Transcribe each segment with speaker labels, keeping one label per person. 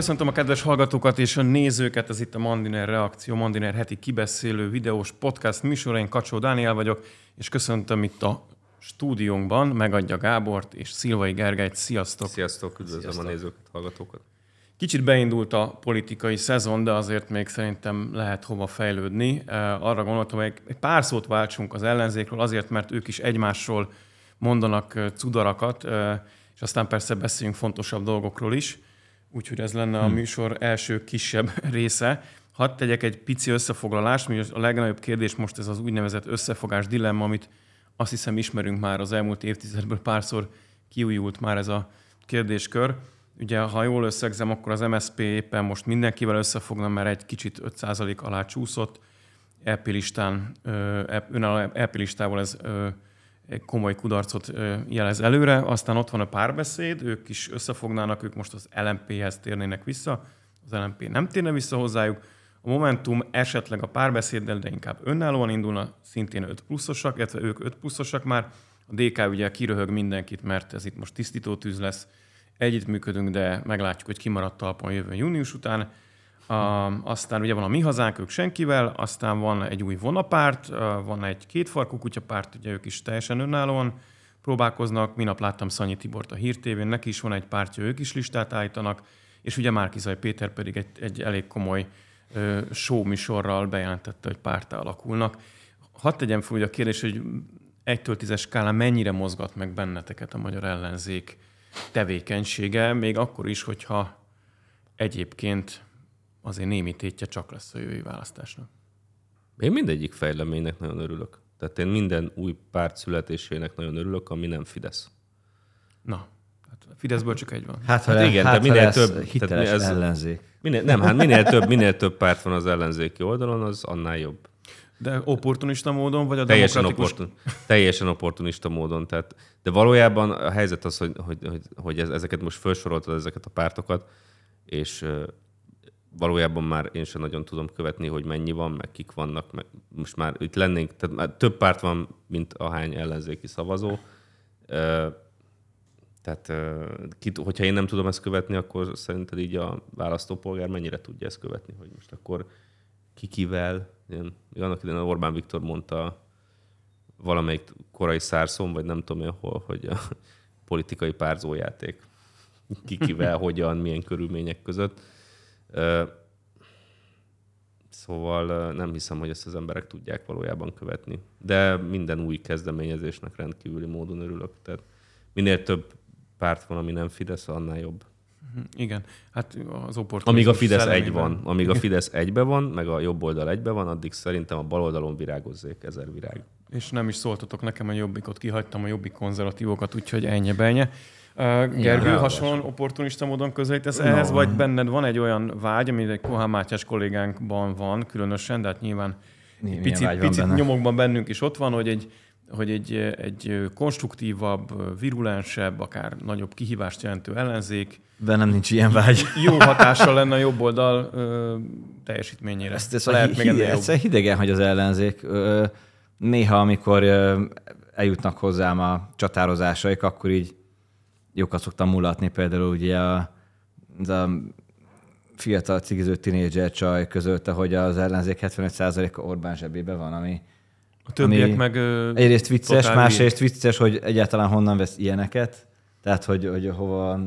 Speaker 1: Köszöntöm a kedves hallgatókat és a nézőket, ez itt a Mandiner Reakció, Mandiner heti kibeszélő videós podcast műsor. Én Kacsó Dániel vagyok, és köszöntöm itt a stúdiónkban Megadja Gábort és Szilvai Gergelyt. Sziasztok!
Speaker 2: Sziasztok, üdvözlöm Sziasztok. a nézőket, hallgatókat!
Speaker 1: Kicsit beindult a politikai szezon, de azért még szerintem lehet hova fejlődni. Arra gondoltam, hogy egy pár szót váltsunk az ellenzékről, azért, mert ők is egymásról mondanak cudarakat, és aztán persze beszéljünk fontosabb dolgokról is. Úgyhogy ez lenne a hmm. műsor első kisebb része. Hadd tegyek egy pici összefoglalást, mert a legnagyobb kérdés most ez az úgynevezett összefogás dilemma, amit azt hiszem ismerünk már az elmúlt évtizedből párszor kiújult már ez a kérdéskör. Ugye, ha jól összegzem, akkor az MSP éppen most mindenkivel összefogna, mert egy kicsit 5% alá csúszott. EP listán, önálló EP listával ez komoly kudarcot jelez előre. Aztán ott van a párbeszéd, ők is összefognának, ők most az LMP-hez térnének vissza, az LMP nem térne vissza hozzájuk. A Momentum esetleg a párbeszéddel, de inkább önállóan indulna, szintén 5 pluszosak, illetve ők 5 pluszosak már. A DK ugye kiröhög mindenkit, mert ez itt most tisztító tűz lesz. Együttműködünk, de meglátjuk, hogy kimaradt talpon jövő június után. Uh, aztán ugye van a Mi Hazánk, ők senkivel, aztán van egy új vonapárt, van egy kétfarkú kutyapárt, ugye ők is teljesen önállóan próbálkoznak. Minap láttam Szanyi Tibort a hírtévén, neki is van egy pártja, ők is listát állítanak, és ugye Márkizaj Péter pedig egy, egy elég komoly uh, show műsorral bejelentette, hogy pártá alakulnak. Hadd tegyem fel a kérdés, hogy egytől tízes skálán mennyire mozgat meg benneteket a magyar ellenzék tevékenysége, még akkor is, hogyha egyébként azért némi tétje csak lesz a jövő választásnak.
Speaker 2: Én mindegyik fejleménynek nagyon örülök. Tehát én minden új párt születésének nagyon örülök, ami nem Fidesz.
Speaker 1: Na, hát Fideszből csak egy van.
Speaker 3: Hát, ha hát igen, hát, de minél több hiteles ez, ellenzék.
Speaker 2: Minél, nem, hát minél több, minél több párt van az ellenzéki oldalon, az annál jobb.
Speaker 1: De opportunista módon, vagy a
Speaker 2: teljesen, opportun, teljesen opportunista módon. Tehát, de valójában a helyzet az, hogy, hogy, hogy, hogy ezeket most felsoroltad, ezeket a pártokat, és valójában már én sem nagyon tudom követni, hogy mennyi van, meg kik vannak. Meg most már itt lennénk, tehát már több párt van, mint ahány ellenzéki szavazó. Tehát, hogyha én nem tudom ezt követni, akkor szerinted így a választópolgár mennyire tudja ezt követni, hogy most akkor kikivel, ilyen, annak idején Orbán Viktor mondta valamelyik korai szárszom, vagy nem tudom én hol, hogy a politikai párzójáték kikivel, hogyan, milyen körülmények között. Szóval nem hiszem, hogy ezt az emberek tudják valójában követni. De minden új kezdeményezésnek rendkívüli módon örülök. Tehát minél több párt van, ami nem Fidesz, annál jobb.
Speaker 1: Mhm, igen, hát az
Speaker 2: Amíg a Fidesz egy van, amíg a Fidesz egybe van, meg a jobb oldal egybe van, addig szerintem a bal oldalon virágozzék ezer virág.
Speaker 1: És nem is szóltatok nekem a jobbikot, kihagytam a jobbik konzervatívokat, úgyhogy ennyi benye. Gergő, hasonlóan opportunista módon közelítesz no. ehhez, vagy benned van egy olyan vágy, ami egy Kohán Mátyás kollégánkban van különösen, de hát nyilván Milyen picit, picit benne? nyomokban bennünk is ott van, hogy egy, hogy egy, egy konstruktívabb, virulensebb, akár nagyobb kihívást jelentő ellenzék.
Speaker 3: Bennem nincs ilyen vágy.
Speaker 1: Jó hatással lenne a jobb oldal ö, teljesítményére.
Speaker 3: Ezt, ezt Lehet még hide, ezt hidegen, hogy az ellenzék. Ö, néha, amikor ö, eljutnak hozzám a csatározásaik, akkor így jókat szoktam mulatni, például ugye a, a fiatal cigiző tinédzser csaj közölte, hogy az ellenzék 75%-a Orbán zsebébe van, ami
Speaker 1: a többiek ami meg
Speaker 3: egyrészt vicces, másrészt vicces, hogy egyáltalán honnan vesz ilyeneket, tehát hogy, hogy hova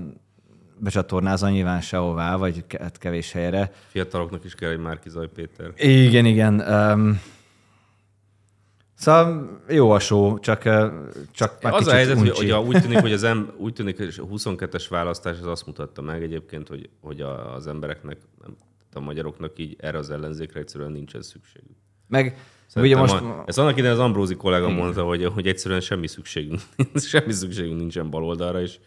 Speaker 3: becsatornázza nyilván sehová, vagy kevés helyre.
Speaker 2: Fiataloknak is kell egy Márkizaj Péter.
Speaker 3: Igen, igen. Um, Szóval jó a show, csak, csak
Speaker 2: már Az a helyzet, uncsi. hogy, hogy úgy tűnik, hogy az em, úgy tűnik, hogy a 22-es választás az azt mutatta meg egyébként, hogy, hogy a, az embereknek, nem, a magyaroknak így erre az ellenzékre egyszerűen nincsen szükségük.
Speaker 3: Meg ugye most...
Speaker 2: A, ez annak idején az Ambrózi kollega Igen. mondta, hogy, hogy egyszerűen semmi szükségünk, semmi szükségünk nincsen baloldalra, és,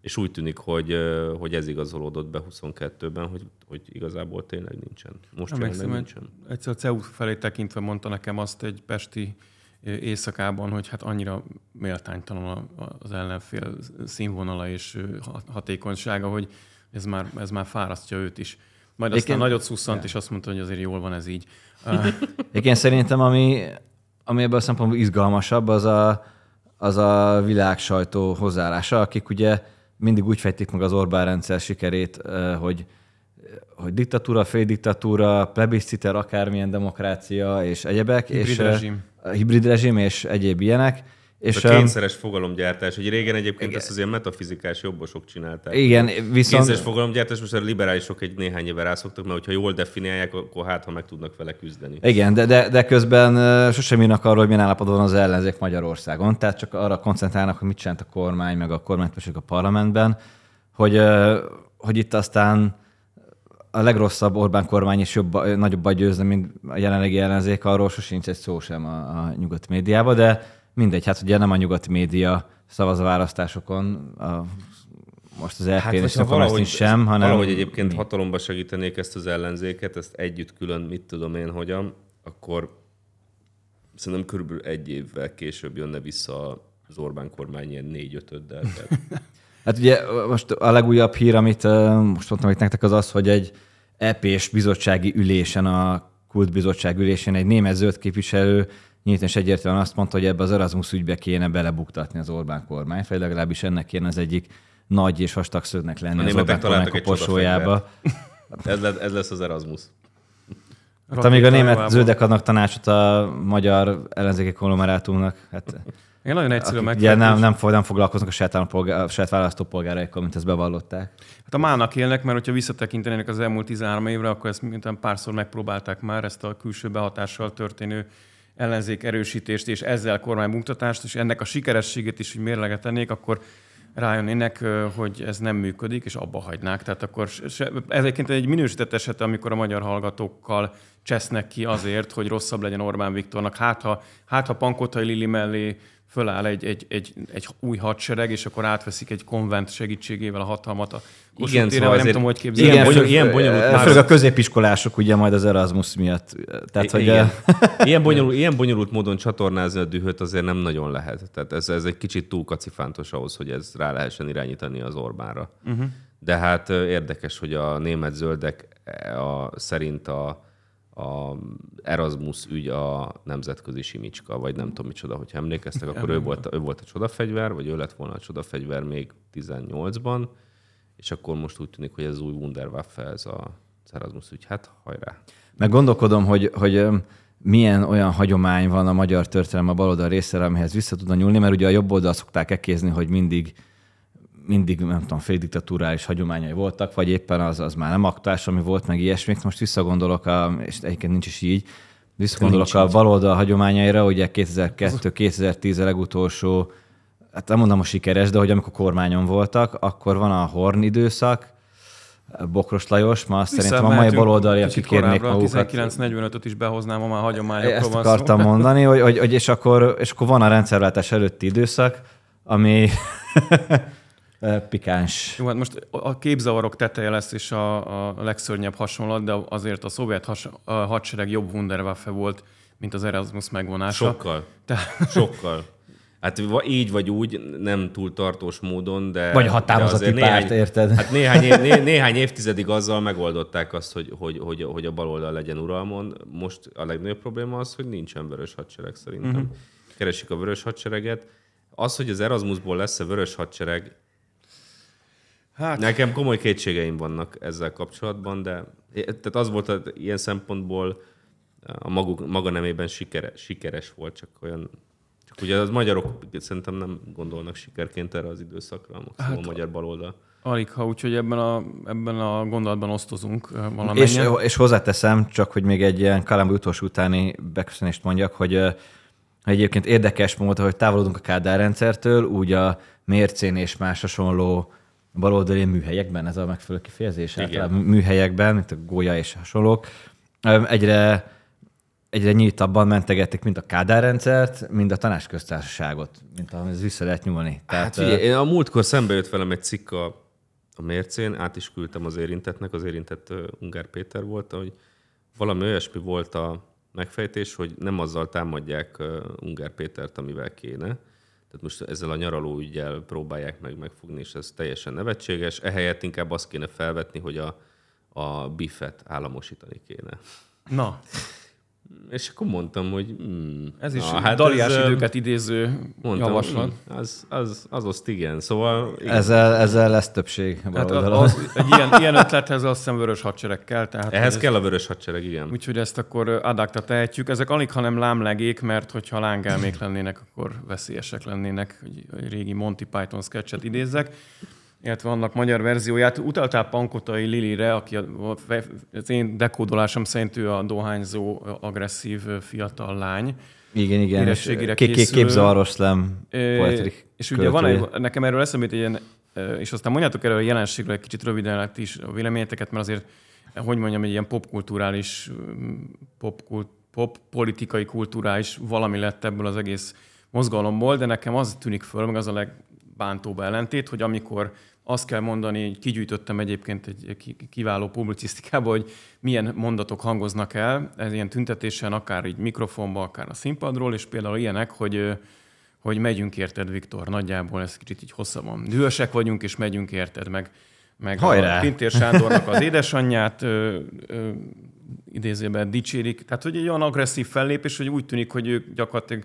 Speaker 2: és úgy tűnik, hogy, hogy ez igazolódott be 22-ben, hogy, hogy igazából tényleg nincsen. Most
Speaker 1: Emlékszem, nincsen. Egyszer a CEU felé tekintve mondta nekem azt egy pesti éjszakában, hogy hát annyira méltánytalan az ellenfél színvonala és hatékonysága, hogy ez már, ez már fárasztja őt is. Majd aztán Éken... nagyot szusszant, és azt mondta, hogy azért jól van ez így.
Speaker 3: Igen, szerintem ami, ami ebből a szempontból izgalmasabb, az a, az a világ sajtó hozzáállása, akik ugye mindig úgy fejtik meg az Orbán rendszer sikerét, hogy hogy diktatúra, féldiktatúra, plebisciter, akármilyen demokrácia és egyebek.
Speaker 1: Hibrid
Speaker 3: és,
Speaker 1: rezsim.
Speaker 3: Hibrid rezsim és egyéb ilyenek.
Speaker 2: És a kényszeres fogalomgyártás, hogy régen egyébként igen. ezt az ilyen metafizikás jobbosok csinálták.
Speaker 3: Igen, viszont...
Speaker 2: Kényszeres fogalomgyártás, most a liberálisok egy néhány éve rászoktak, mert hogyha jól definiálják, akkor hát, ha meg tudnak vele küzdeni.
Speaker 3: Igen, de, de, de közben sosem írnak arról, hogy milyen állapotban van az ellenzék Magyarországon, tehát csak arra koncentrálnak, hogy mit csinált a kormány, meg a kormánypösök a parlamentben, hogy, hogy itt aztán a legrosszabb Orbán kormány is jobb, nagyobb győzne, mint a jelenlegi ellenzék, arról sosincs egy szó sem a, a nyugodt médiában, de mindegy, hát ugye nem a nyugati média szavaz a választásokon, a, most az LP hát, és valahogy, sem, hanem...
Speaker 2: Valahogy egyébként mi? hatalomba segítenék ezt az ellenzéket, ezt együtt külön, mit tudom én, hogyan, akkor szerintem körülbelül egy évvel később jönne vissza az Orbán kormány ilyen négy-ötöddel.
Speaker 3: hát ugye most a legújabb hír, amit most mondtam itt nektek, az az, hogy egy EP-s bizottsági ülésen, a kultbizottság ülésén egy német zöld képviselő nyíltan és egyértelműen azt mondta, hogy ebbe az Erasmus ügybe kéne belebuktatni az Orbán kormány, vagy legalábbis ennek kéne az egyik nagy és vastag szögnek lenni a az Orbán kormány koporsójába.
Speaker 2: ez, lesz, ez lesz az Erasmus.
Speaker 3: Hát amíg a német zöldek adnak tanácsot a magyar ellenzéki konglomerátumnak, hát
Speaker 1: igen, nagyon egyszerű meg.
Speaker 3: Ugye nem, nem, nem foglalkoznak a saját, a saját választópolgáraikkal, mint ezt bevallották.
Speaker 1: Hát a mának élnek, mert hogyha visszatekintenének az elmúlt 13 évre, akkor ezt mint párszor megpróbálták már, ezt a külső behatással történő ellenzék erősítést és ezzel kormánybuktatást, és ennek a sikerességét is, hogy mérlegetenék, akkor rájönnének, hogy ez nem működik, és abba hagynák. Tehát akkor se, ez egyébként egy minősített eset, amikor a magyar hallgatókkal csesznek ki azért, hogy rosszabb legyen Orbán Viktornak. Hát ha, hát ha Pankotai Lili mellé föláll egy, egy, egy, egy új hadsereg, és akkor átveszik egy konvent segítségével a hatalmat a igen, szóval nem tudom, hogy képzelni.
Speaker 3: Igen, bonyol, ilyen bonyolult már... Főleg a középiskolások ugye majd az Erasmus miatt. Tehát, hogy
Speaker 2: igen. ilyen, bonyolult, ilyen bonyolult módon csatornázni a dühöt azért nem nagyon lehet. Tehát ez, ez egy kicsit túl kacifántos ahhoz, hogy ez rá lehessen irányítani az Orbánra. Uh-huh. De hát érdekes, hogy a német zöldek e, a, szerint a, a Erasmus ügy a nemzetközi simicska, vagy nem tudom micsoda, hogyha emlékeztek, akkor ő volt, ő volt a csodafegyver, vagy ő lett volna a csodafegyver még 18-ban, és akkor most úgy tűnik, hogy ez új Wunderwaffe, ez a Erasmus ügy. Hát hajrá!
Speaker 3: Meg gondolkodom, hogy, hogy milyen olyan hagyomány van a magyar történelem a baloldal részére, amihez vissza tudna nyúlni, mert ugye a jobb oldal szokták ekézni, hogy mindig mindig, nem tudom, féldiktatúrális hagyományai voltak, vagy éppen az, az már nem aktuális, ami volt, meg ilyesmik. Most visszagondolok, a, és egyébként nincs is így, visszagondolok a baloldal hagyományaira, ugye 2002-2010 a legutolsó, hát nem mondom a sikeres, de hogy amikor kormányon voltak, akkor van a Horn időszak, Bokros Lajos, ma azt szerintem a mai baloldali, akik kérnék magukat.
Speaker 1: 1945-öt is behoznám, a már hagyományokról
Speaker 3: Ezt van akartam szó. mondani, hogy, hogy, hogy, és, akkor, és akkor van a rendszerváltás előtti időszak, ami pikáns.
Speaker 1: Jó, hát most a képzavarok teteje lesz és a, a legszörnyebb hasonlat, de azért a szovjet has, a hadsereg jobb Wunderwaffe volt, mint az Erasmus megvonása.
Speaker 2: Sokkal. Te... Sokkal. Hát így vagy úgy, nem túl tartós módon, de...
Speaker 3: Vagy határozott párt, érted?
Speaker 2: Hát néhány, év, né, néhány évtizedig azzal megoldották azt, hogy, hogy, hogy, hogy a baloldal legyen uralmon. Most a legnagyobb probléma az, hogy nincsen vörös hadsereg szerintem. Uh-huh. Keresik a vörös hadsereget. Az, hogy az Erasmusból lesz a vörös hadsereg, Hát... Nekem komoly kétségeim vannak ezzel kapcsolatban, de tehát az volt hogy ilyen szempontból a maguk, maga nemében sikere, sikeres volt, csak olyan csak ugye az magyarok szerintem nem gondolnak sikerként erre az időszakra, maximum hát, a magyar baloldal.
Speaker 1: Alig, ha úgyhogy ebben a, ebben a gondolatban osztozunk valamennyien.
Speaker 3: És, és hozzáteszem, csak hogy még egy ilyen Kalambú utolsó utáni beköszönést mondjak, hogy egyébként érdekes módon, hogy távolodunk a Kádár rendszertől, úgy a mércén és más hasonló baloldali műhelyekben, ez a megfelelő kifejezés, általában műhelyekben, mint a gólya és hasonlók, egyre, egyre nyíltabban mentegették mind a Kádár rendszert, mind a tanácsköztársaságot, mint ahhoz vissza lehet nyúlni.
Speaker 2: Tehát, hát figyelj, én a múltkor szembe jött velem egy cikk a, a mércén, át is küldtem az érintetnek, az érintett Ungár Péter volt, hogy valami olyasmi volt a megfejtés, hogy nem azzal támadják Ungár Pétert, amivel kéne, tehát most ezzel a nyaraló ügyel próbálják meg megfogni, és ez teljesen nevetséges. Ehelyett inkább azt kéne felvetni, hogy a, a biffet államosítani kéne.
Speaker 1: Na.
Speaker 2: És akkor mondtam, hogy... Mm,
Speaker 1: ez is na, hát Daliás ez, időket idéző mondtam, javaslat.
Speaker 2: Mm, az, az, az azt igen. Szóval... Igen.
Speaker 3: Ezzel, ezzel lesz többség.
Speaker 1: Hát az, az, egy ilyen, ilyen ötlethez azt hiszem vörös hadsereg kell. Tehát
Speaker 2: Ehhez kell a vörös hadsereg, igen.
Speaker 1: Úgyhogy ezt akkor adakta tehetjük. Ezek alig, hanem lámlegék, mert hogyha lángelmék lennének, akkor veszélyesek lennének, hogy régi Monty Python sketchet idézzek illetve annak magyar verzióját. Utaltál Pankotai Lilire, aki az én dekódolásom szerint ő a dohányzó, agresszív fiatal lány.
Speaker 3: Igen, igen. Érettségire Képzavaros nem
Speaker 1: És ugye van egy, nekem erről eszembe egy ilyen, és aztán mondjátok erről a jelenségről egy kicsit röviden is a véleményeteket, mert azért, hogy mondjam, egy ilyen popkulturális, pop, pop politikai kulturális valami lett ebből az egész mozgalomból, de nekem az tűnik föl, meg az a legbántóbb ellentét, hogy amikor azt kell mondani, kigyűjtöttem egyébként egy kiváló publicisztikába, hogy milyen mondatok hangoznak el, ez ilyen tüntetésen, akár így mikrofonba, akár a színpadról, és például ilyenek, hogy hogy megyünk érted, Viktor, nagyjából ez kicsit így hosszabban. Dühösek vagyunk, és megyünk érted, meg, meg Hajrá. a Pintér Sándornak az édesanyját ö, ö, idézőben dicsérik. Tehát, hogy egy olyan agresszív fellépés, hogy úgy tűnik, hogy ők gyakorlatilag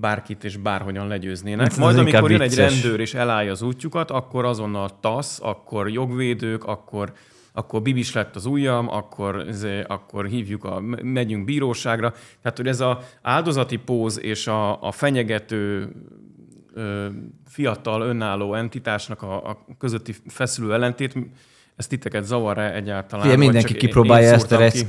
Speaker 1: bárkit és bárhogyan legyőznének. Ez Majd amikor jön egy rendőr és elállja az útjukat, akkor azonnal TASZ, akkor jogvédők, akkor akkor bibis lett az ujjam, akkor, akkor hívjuk, a, megyünk bíróságra. Tehát, hogy ez a áldozati póz és a, a fenyegető ö, fiatal, önálló entitásnak a, a közötti feszülő ellentét, ez titeket zavar-e egyáltalán?
Speaker 3: Fie, mindenki kipróbálja ezt a ki?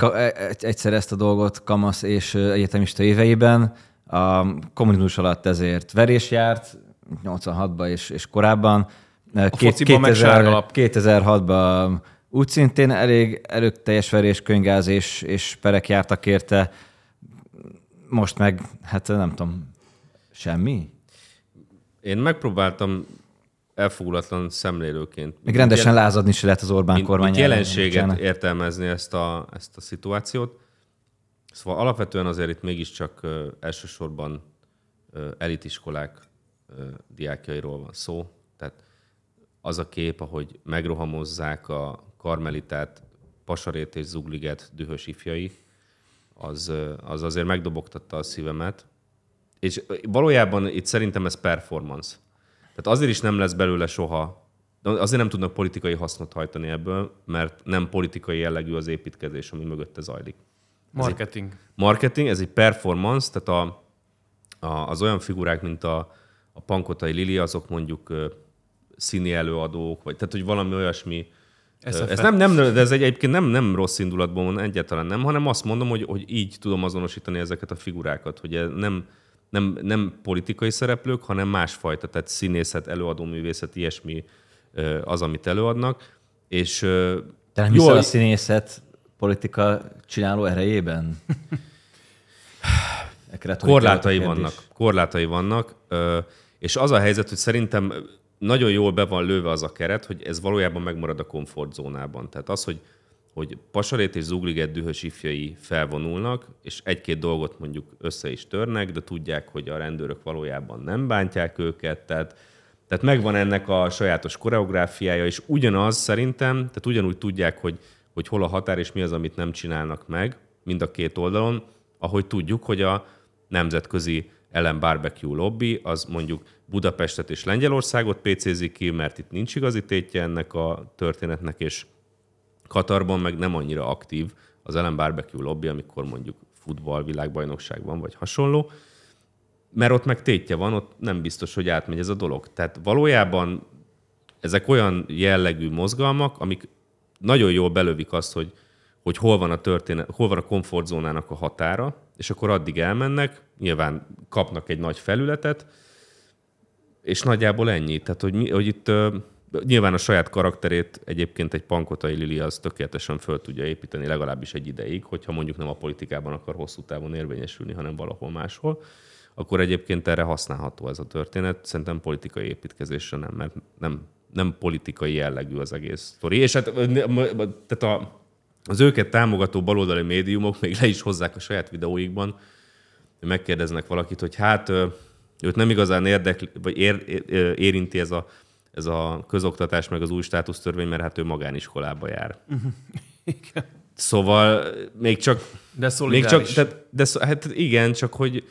Speaker 3: egyszer ezt a dolgot kamasz és egyetemista éveiben a kommunizmus alatt ezért verés járt, 86-ban és, és korábban.
Speaker 1: A Két, 2000,
Speaker 3: 2006-ban úgy szintén elég erőteljes verés, könygáz és, és perek jártak érte. Most meg, hát nem tudom, semmi?
Speaker 2: Én megpróbáltam elfogulatlan szemlélőként.
Speaker 3: Még rendesen jel- lázadni se lehet az Orbán kormány.
Speaker 2: jelenséget értelmezni ezt a, ezt a szituációt. Szóval alapvetően azért itt mégiscsak uh, elsősorban elitiskolák uh, diákjairól van szó. Tehát az a kép, ahogy megrohamozzák a karmelitát, pasarét és zugliget dühös ifjai, az, az azért megdobogtatta a szívemet. És valójában itt szerintem ez performance. Tehát azért is nem lesz belőle soha, azért nem tudnak politikai hasznot hajtani ebből, mert nem politikai jellegű az építkezés, ami mögötte zajlik.
Speaker 1: Marketing.
Speaker 2: Ez marketing, ez egy performance, tehát a, a, az olyan figurák, mint a, a Pankotai Lili, azok mondjuk ö, színi előadók, vagy tehát, hogy valami olyasmi, SFF. Ez nem, nem, de ez egy, egyébként nem, nem rossz indulatból van, egyáltalán nem, hanem azt mondom, hogy, hogy így tudom azonosítani ezeket a figurákat, hogy nem, nem, nem politikai szereplők, hanem másfajta, tehát színészet, előadó művészet, ilyesmi az, amit előadnak. És,
Speaker 3: Te nem hiszel a színészet politika csináló erejében?
Speaker 2: korlátai vannak. Korlátai vannak. És az a helyzet, hogy szerintem nagyon jól be van lőve az a keret, hogy ez valójában megmarad a komfortzónában. Tehát az, hogy, hogy Pasarét és Zugliget dühös ifjai felvonulnak, és egy-két dolgot mondjuk össze is törnek, de tudják, hogy a rendőrök valójában nem bántják őket, tehát, tehát megvan ennek a sajátos koreográfiája, és ugyanaz szerintem, tehát ugyanúgy tudják, hogy hogy hol a határ és mi az, amit nem csinálnak meg, mind a két oldalon, ahogy tudjuk, hogy a nemzetközi ellen barbecue lobby, az mondjuk Budapestet és Lengyelországot pc ki, mert itt nincs igazi tétje ennek a történetnek, és Katarban meg nem annyira aktív az ellen barbecue lobby, amikor mondjuk futball világbajnokság van, vagy hasonló, mert ott meg tétje van, ott nem biztos, hogy átmegy ez a dolog. Tehát valójában ezek olyan jellegű mozgalmak, amik nagyon jól belövik azt, hogy, hogy hol van a történet, hol van a komfortzónának a határa, és akkor addig elmennek, nyilván kapnak egy nagy felületet, és nagyjából ennyi. Tehát, hogy, mi, hogy itt nyilván a saját karakterét egyébként egy pankotai Lili az tökéletesen föl tudja építeni legalábbis egy ideig, hogyha mondjuk nem a politikában akar hosszú távon érvényesülni, hanem valahol máshol, akkor egyébként erre használható ez a történet. Szerintem politikai építkezésre nem, mert nem nem politikai jellegű az egész sztori. És hát tehát a, az őket támogató baloldali médiumok még le is hozzák a saját videóikban, megkérdeznek valakit, hogy hát őt nem igazán érdekli, vagy ér, érinti ez a, ez a közoktatás, meg az új státusztörvény, mert hát ő magániskolába jár.
Speaker 1: Igen.
Speaker 2: Szóval még csak...
Speaker 1: De
Speaker 2: még csak,
Speaker 1: szolidáris.
Speaker 2: de, de, hát igen, csak hogy,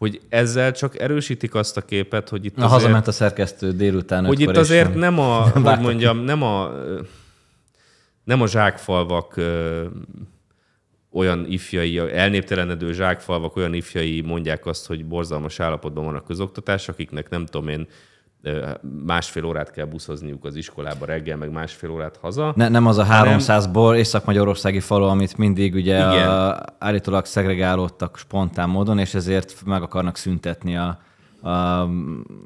Speaker 2: hogy ezzel csak erősítik azt a képet, hogy itt
Speaker 3: Na,
Speaker 2: azért,
Speaker 3: hazament a szerkesztő délután
Speaker 2: hogy itt azért nem a, hogy
Speaker 3: vágtak
Speaker 2: mondjam, nem a, nem a zsákfalvak ö, olyan ifjai, elnéptelenedő zsákfalvak olyan ifjai mondják azt, hogy borzalmas állapotban van a közoktatás, akiknek nem tudom én, másfél órát kell buszozniuk az iskolába reggel, meg másfél órát haza.
Speaker 3: Ne, nem az a 300-ból észak-magyarországi falu, amit mindig ugye
Speaker 2: Igen.
Speaker 3: a, állítólag szegregálódtak spontán módon, és ezért meg akarnak szüntetni a, a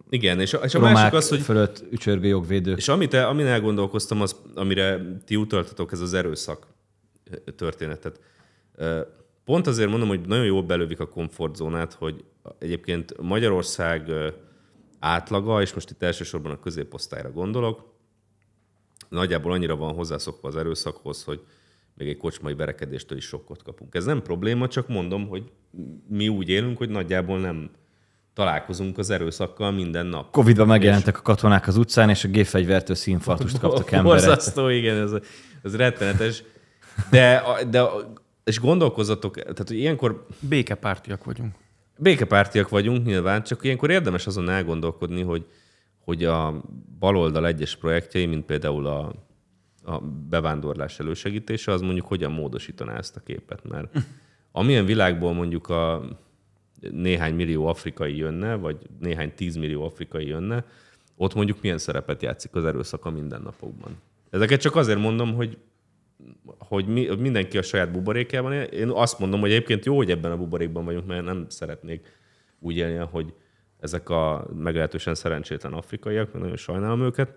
Speaker 2: Igen, és a, és a másik az, hogy
Speaker 3: fölött ücsörgő jogvédők.
Speaker 2: És amit, amin elgondolkoztam, az, amire ti utaltatok, ez az erőszak történetet. Pont azért mondom, hogy nagyon jól belövik a komfortzónát, hogy egyébként Magyarország átlaga, és most itt elsősorban a középosztályra gondolok, nagyjából annyira van hozzászokva az erőszakhoz, hogy még egy kocsmai verekedéstől is sokkot kapunk. Ez nem probléma, csak mondom, hogy mi úgy élünk, hogy nagyjából nem találkozunk az erőszakkal minden nap.
Speaker 3: Covid-ban megjelentek a katonák az utcán, és a gépfegyvertől színfartust kaptak emberek.
Speaker 2: Borzasztó, igen, ez, ez rettenetes. De, de és gondolkozzatok, tehát hogy ilyenkor
Speaker 1: Békepártiak vagyunk.
Speaker 2: Békepártiak vagyunk nyilván, csak ilyenkor érdemes azon elgondolkodni, hogy, hogy a baloldal egyes projektjei, mint például a, a bevándorlás elősegítése, az mondjuk hogyan módosítaná ezt a képet. Mert amilyen világból mondjuk a néhány millió afrikai jönne, vagy néhány tízmillió afrikai jönne, ott mondjuk milyen szerepet játszik az erőszak a mindennapokban. Ezeket csak azért mondom, hogy hogy mi, mindenki a saját buborékjában él. Én azt mondom, hogy egyébként jó, hogy ebben a buborékban vagyunk, mert nem szeretnék úgy élni, hogy ezek a meglehetősen szerencsétlen afrikaiak, mert nagyon sajnálom őket.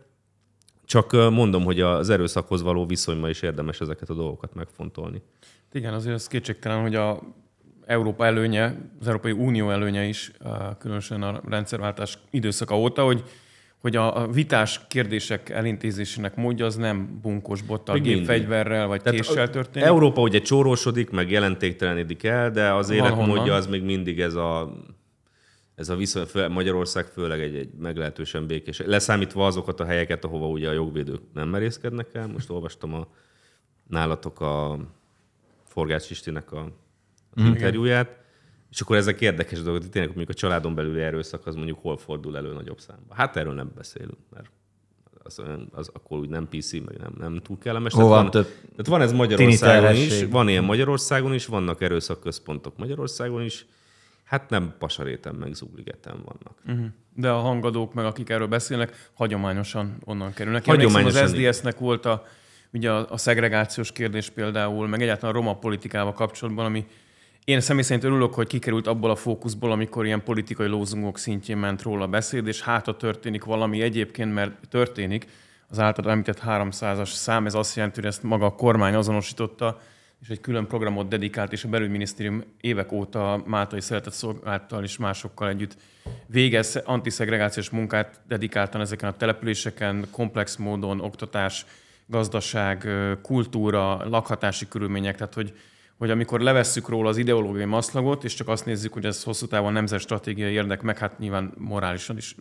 Speaker 2: Csak mondom, hogy az erőszakhoz való viszonyban is érdemes ezeket a dolgokat megfontolni.
Speaker 1: Igen, azért az kétségtelen, hogy a Európa előnye, az Európai Unió előnye is, különösen a rendszerváltás időszaka óta, hogy hogy a a vitás kérdések elintézésének módja az nem bunkos bottal, gépfegyverrel vagy
Speaker 2: Tehát
Speaker 1: késsel történik.
Speaker 2: Európa ugye csórósodik, meg jelentéktelenedik el, de az életmódja az még mindig ez a ez a viszony, fő, Magyarország főleg egy, egy meglehetősen békés. Leszámítva azokat a helyeket, ahova ugye a jogvédők nem merészkednek el. Most olvastam a nálatok a Forgács Istinek a, a interjúját, és akkor ezek érdekes dolgok, hogy tényleg mondjuk a családon belüli erőszak az mondjuk hol fordul elő nagyobb számban. Hát erről nem beszélünk, mert az, az akkor úgy nem PC, meg nem, nem túl kellemes.
Speaker 3: Hol
Speaker 2: Tehát
Speaker 3: van több
Speaker 2: tehát van ez Magyarországon is, van ilyen Magyarországon is, vannak erőszakközpontok Magyarországon is, hát nem Pasaréten meg Zugligeten vannak.
Speaker 1: Mhm. De a hangadók, meg akik erről beszélnek, hagyományosan onnan kerülnek.
Speaker 2: Hagyományosan
Speaker 1: az. SZDSZ-nek volt a, ugye a, a szegregációs kérdés például, meg egyáltalán a roma politikával kapcsolatban, ami én személy szerint örülök, hogy kikerült abból a fókuszból, amikor ilyen politikai lózungok szintjén ment róla a beszéd, és hát ha történik valami egyébként, mert történik, az általad említett 300-as szám, ez azt jelenti, hogy ezt maga a kormány azonosította, és egy külön programot dedikált, és a belügyminisztérium évek óta Máltai Szeretett Szolgálattal és másokkal együtt végez antiszegregációs munkát dedikáltan ezeken a településeken, komplex módon, oktatás, gazdaság, kultúra, lakhatási körülmények, tehát hogy, hogy amikor levesszük róla az ideológiai maszlagot, és csak azt nézzük, hogy ez hosszú távon nemzet stratégiai érdek, meg hát nyilván morálisan is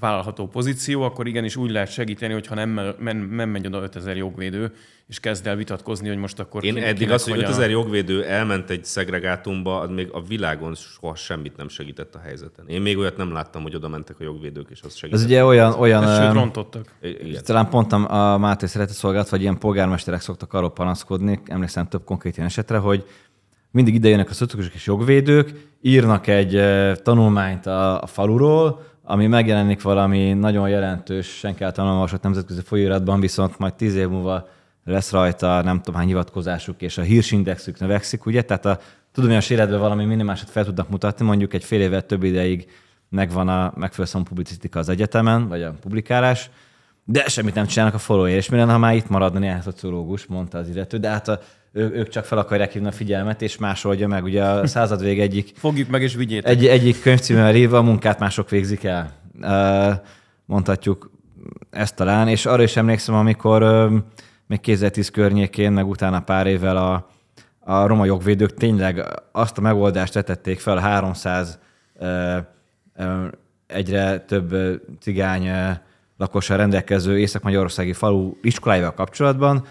Speaker 1: vállalható pozíció, akkor igenis úgy lehet segíteni, hogyha nem, men, nem megy oda 5000 jogvédő, és kezd el vitatkozni, hogy most akkor
Speaker 2: Én
Speaker 1: ki-
Speaker 2: eddig az, hogy
Speaker 1: vagy a-
Speaker 2: 5000 jogvédő elment egy szegregátumba, az még a világon soha semmit nem segített a helyzeten. Én még olyat nem láttam, hogy oda mentek a jogvédők, és az segített.
Speaker 3: Ez ugye olyan, olyan
Speaker 1: Sőt,
Speaker 3: öm,
Speaker 1: rontottak.
Speaker 2: Igen.
Speaker 3: Talán pont a a Máté Szeretett vagy ilyen polgármesterek szoktak arról panaszkodni, emlékszem több konkrét ilyen esetre, hogy mindig idejönnek a szociálisok és jogvédők, írnak egy tanulmányt a, a faluról, ami megjelenik valami nagyon jelentős, senki által nem olvasott nemzetközi folyóiratban, viszont majd tíz év múlva lesz rajta nem tudom hány hivatkozásuk, és a hírsindexük növekszik, ugye? Tehát a tudományos életben valami minimálisat fel tudnak mutatni, mondjuk egy fél évvel több ideig megvan a megfelelő számú publicisztika az egyetemen, vagy a publikálás, de semmit nem csinálnak a followér, és mi lenne, ha már itt maradna néhány szociológus, mondta az illető, de hát a, ő, ők csak fel akarják hívni a figyelmet, és másolja meg. Ugye a század vég egyik,
Speaker 1: Fogjuk meg és vigyétek.
Speaker 3: egy, egyik könyvcímmel írva a munkát mások végzik el. Mondhatjuk ezt talán, és arra is emlékszem, amikor még 2010 környékén, meg utána pár évvel a, a roma jogvédők tényleg azt a megoldást vetették fel 300 ö, ö, egyre több cigány lakossal rendelkező Észak-Magyarországi falu iskoláival kapcsolatban,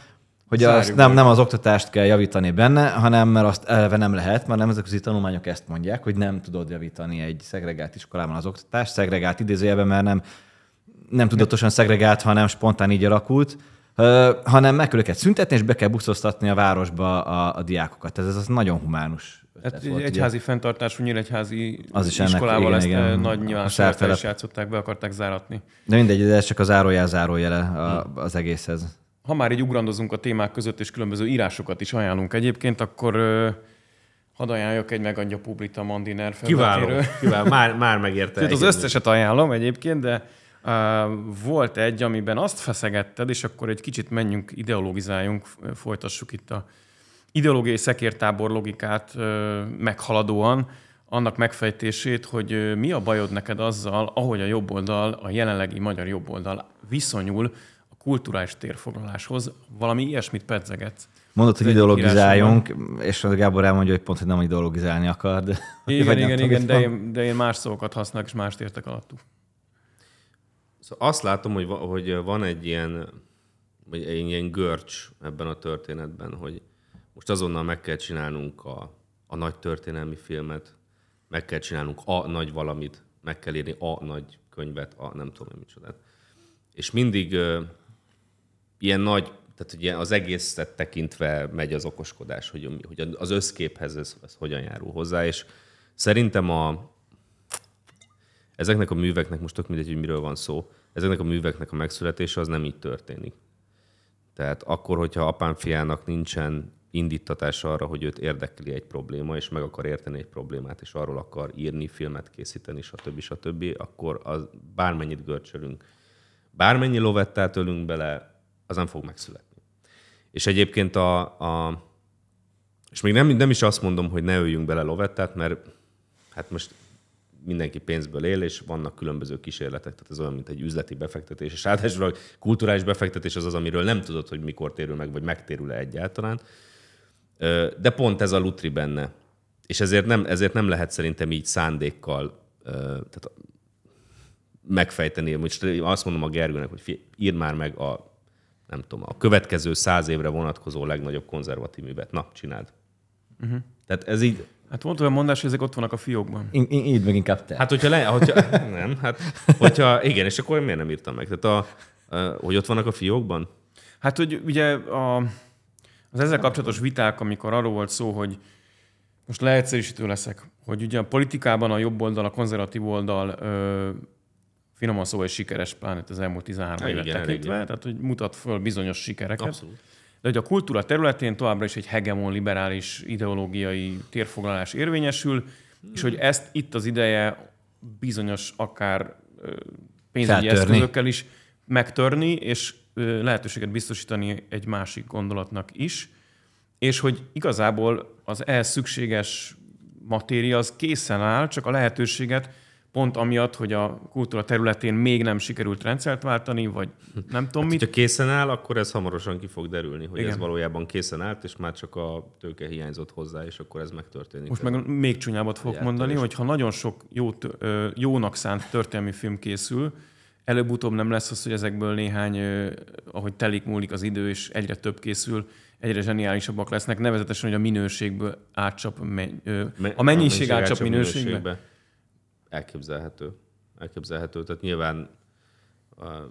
Speaker 3: hogy
Speaker 1: Zárjuk
Speaker 3: azt nem, nem az oktatást kell javítani benne, hanem mert azt eleve nem lehet, mert nemzetközi tanulmányok ezt mondják, hogy nem tudod javítani egy szegregált iskolában az oktatást, szegregált idézőjelben, mert nem, nem tudatosan szegregált, hanem spontán így alakult, hanem meg kell őket szüntetni, és be kell buszoztatni a városba a, a diákokat. Ez, ez az nagyon humánus.
Speaker 1: Hát
Speaker 3: volt,
Speaker 1: egy
Speaker 3: ugye.
Speaker 1: fenntartású nyíregyházi
Speaker 3: Az is ennek-
Speaker 1: iskolával
Speaker 3: igen,
Speaker 1: ezt
Speaker 3: igen.
Speaker 1: nagy
Speaker 3: sártelep.
Speaker 1: is játszották, be akarták záratni.
Speaker 3: De mindegy, de ez csak a zárójel zárójele a, az egészhez.
Speaker 1: Ha már így ugrandozunk a témák között, és különböző írásokat is ajánlunk egyébként, akkor ö, hadd ajánljak egy megadja Publita Mandiner
Speaker 2: Kiváló,
Speaker 1: felvetéről.
Speaker 2: kiváló. Már, már megérte.
Speaker 1: Tehát az összeset ajánlom egyébként, de uh, volt egy, amiben azt feszegetted, és akkor egy kicsit menjünk, ideologizáljunk, folytassuk itt a ideológiai szekértábor logikát uh, meghaladóan, annak megfejtését, hogy mi a bajod neked azzal, ahogy a jobboldal, a jelenlegi magyar jobboldal viszonyul kulturális térfoglaláshoz, valami ilyesmit pedzegetsz.
Speaker 3: Mondod, hogy ideologizáljunk, és az Gábor elmondja, hogy pont, hogy nem ideologizálni akar. De,
Speaker 1: Igen, igen, igen, de én, de én más szavakat használok, és mást értek alattuk.
Speaker 2: Szóval azt látom, hogy, hogy van egy ilyen, vagy egy ilyen görcs ebben a történetben, hogy most azonnal meg kell csinálnunk a, a nagy történelmi filmet, meg kell csinálnunk a nagy valamit, meg kell írni a nagy könyvet, a nem tudom én micsodát. És mindig ilyen nagy, tehát ugye az egészet tekintve megy az okoskodás, hogy, hogy az összképhez ez, ez hogyan járul hozzá, és szerintem a, ezeknek a műveknek, most tök mindegy, hogy miről van szó, ezeknek a műveknek a megszületése az nem így történik. Tehát akkor, hogyha apám fiának nincsen indítatása arra, hogy őt érdekli egy probléma, és meg akar érteni egy problémát, és arról akar írni, filmet készíteni, stb. stb., akkor az bármennyit görcsölünk, bármennyi lovettát ölünk bele, az nem fog megszületni. És egyébként a, a és még nem, nem is azt mondom, hogy ne öljünk bele lovettát, mert hát most mindenki pénzből él, és vannak különböző kísérletek, tehát ez olyan, mint egy üzleti befektetés, és ráadásul a kulturális befektetés az az, amiről nem tudod, hogy mikor térül meg, vagy megtérül-e egyáltalán. De pont ez a lutri benne. És ezért nem, ezért nem lehet szerintem így szándékkal tehát megfejteni. Most azt mondom a Gergőnek, hogy írd már meg a, nem tudom, a következő száz évre vonatkozó legnagyobb konzervatív művet. Na, csináld. Uh-huh. Tehát ez így,
Speaker 1: Hát volt olyan mondás, hogy ezek ott vannak a fiókban.
Speaker 3: Í- í- Így meg inkább te.
Speaker 2: Hát, hogyha le, hogyha, nem, hát, hogyha, igen, és akkor miért nem írtam meg? Tehát, a, a, hogy ott vannak a fiókban?
Speaker 1: Hát, hogy ugye a, az ezzel kapcsolatos viták, amikor arról volt szó, hogy most leegyszerűsítő leszek, hogy ugye a politikában a jobb oldal, a konzervatív oldal ö, finoman szóval is sikeres, pláne az elmúlt 13
Speaker 2: Ha,
Speaker 1: évet
Speaker 2: igen,
Speaker 1: tekintve,
Speaker 2: elég,
Speaker 1: tehát hogy mutat föl bizonyos sikereket.
Speaker 2: Abszolút.
Speaker 1: De hogy a kultúra területén továbbra is egy hegemon liberális ideológiai térfoglalás érvényesül, és hogy ezt itt az ideje bizonyos akár pénzügyi
Speaker 3: Feltörni.
Speaker 1: eszközökkel is megtörni, és lehetőséget biztosítani egy másik gondolatnak is, és hogy igazából az ehhez szükséges matéria az készen áll, csak a lehetőséget pont amiatt, hogy a kultúra területén még nem sikerült rendszert váltani, vagy nem tudom
Speaker 2: Hát,
Speaker 1: mit,
Speaker 2: hogyha készen áll, akkor ez hamarosan ki fog derülni, hogy
Speaker 1: Igen.
Speaker 2: ez valójában készen állt, és már csak a tőke hiányzott hozzá, és akkor ez megtörténik.
Speaker 1: Most meg még csúnyábbat fogok mondani, hogy ha nagyon sok jó, jónak szánt történelmi film készül, előbb-utóbb nem lesz az, hogy ezekből néhány, ahogy telik múlik az idő, és egyre több készül, egyre zseniálisabbak lesznek, nevezetesen, hogy a minőségből átcsap, men- ö,
Speaker 2: Me-
Speaker 1: a mennyiség átcsap
Speaker 2: átcsap
Speaker 1: minőségbe.
Speaker 2: Elképzelhető. Elképzelhető. Tehát nyilván a, a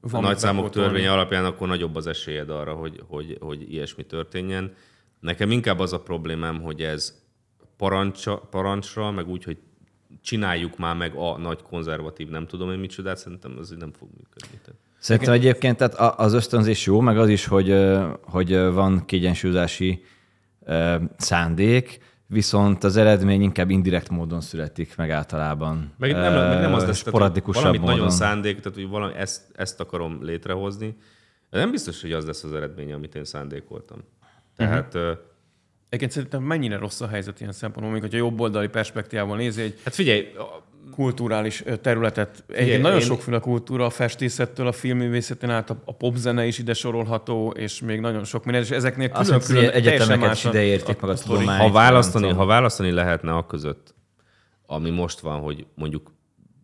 Speaker 1: Van
Speaker 2: nagy
Speaker 1: mit
Speaker 2: számok
Speaker 1: bepótolni.
Speaker 2: törvénye alapján akkor nagyobb az esélyed arra, hogy, hogy, hogy ilyesmi történjen. Nekem inkább az a problémám, hogy ez parancsa, parancsra, meg úgy, hogy csináljuk már meg a nagy konzervatív, nem tudom én micsodát, szerintem az így nem fog működni.
Speaker 3: Szerintem egyébként tehát az ösztönzés jó, meg az is, hogy, hogy van kiegyensúlyozási szándék, viszont az eredmény inkább indirekt módon születik meg általában.
Speaker 2: Meg nem, meg nem az lesz, tehát, hogy
Speaker 3: sporadikusabb
Speaker 2: valamit
Speaker 3: módon.
Speaker 2: nagyon szándék, tehát hogy valami, ezt, ezt akarom létrehozni, de nem biztos, hogy az lesz az eredménye, amit én szándékoltam. Tehát uh-huh.
Speaker 1: Egyébként szerintem mennyire rossz a helyzet ilyen szempontból, még hogyha jobboldali perspektívával nézi egy
Speaker 2: hát figyelj,
Speaker 1: kulturális területet. Egyébként
Speaker 2: én-
Speaker 1: nagyon
Speaker 2: én-
Speaker 1: sokféle kultúra, a festészettől, a filmművészetén át, a, a popzene is ide sorolható, és még nagyon sok minden, és ezeknél
Speaker 3: Azt
Speaker 1: külön-külön
Speaker 3: hogy
Speaker 1: teljesen
Speaker 3: egyetemeket is ide érték meg a
Speaker 1: sztori.
Speaker 3: tudomány.
Speaker 2: ha választani, ha választani lehetne a között, ami most van, hogy mondjuk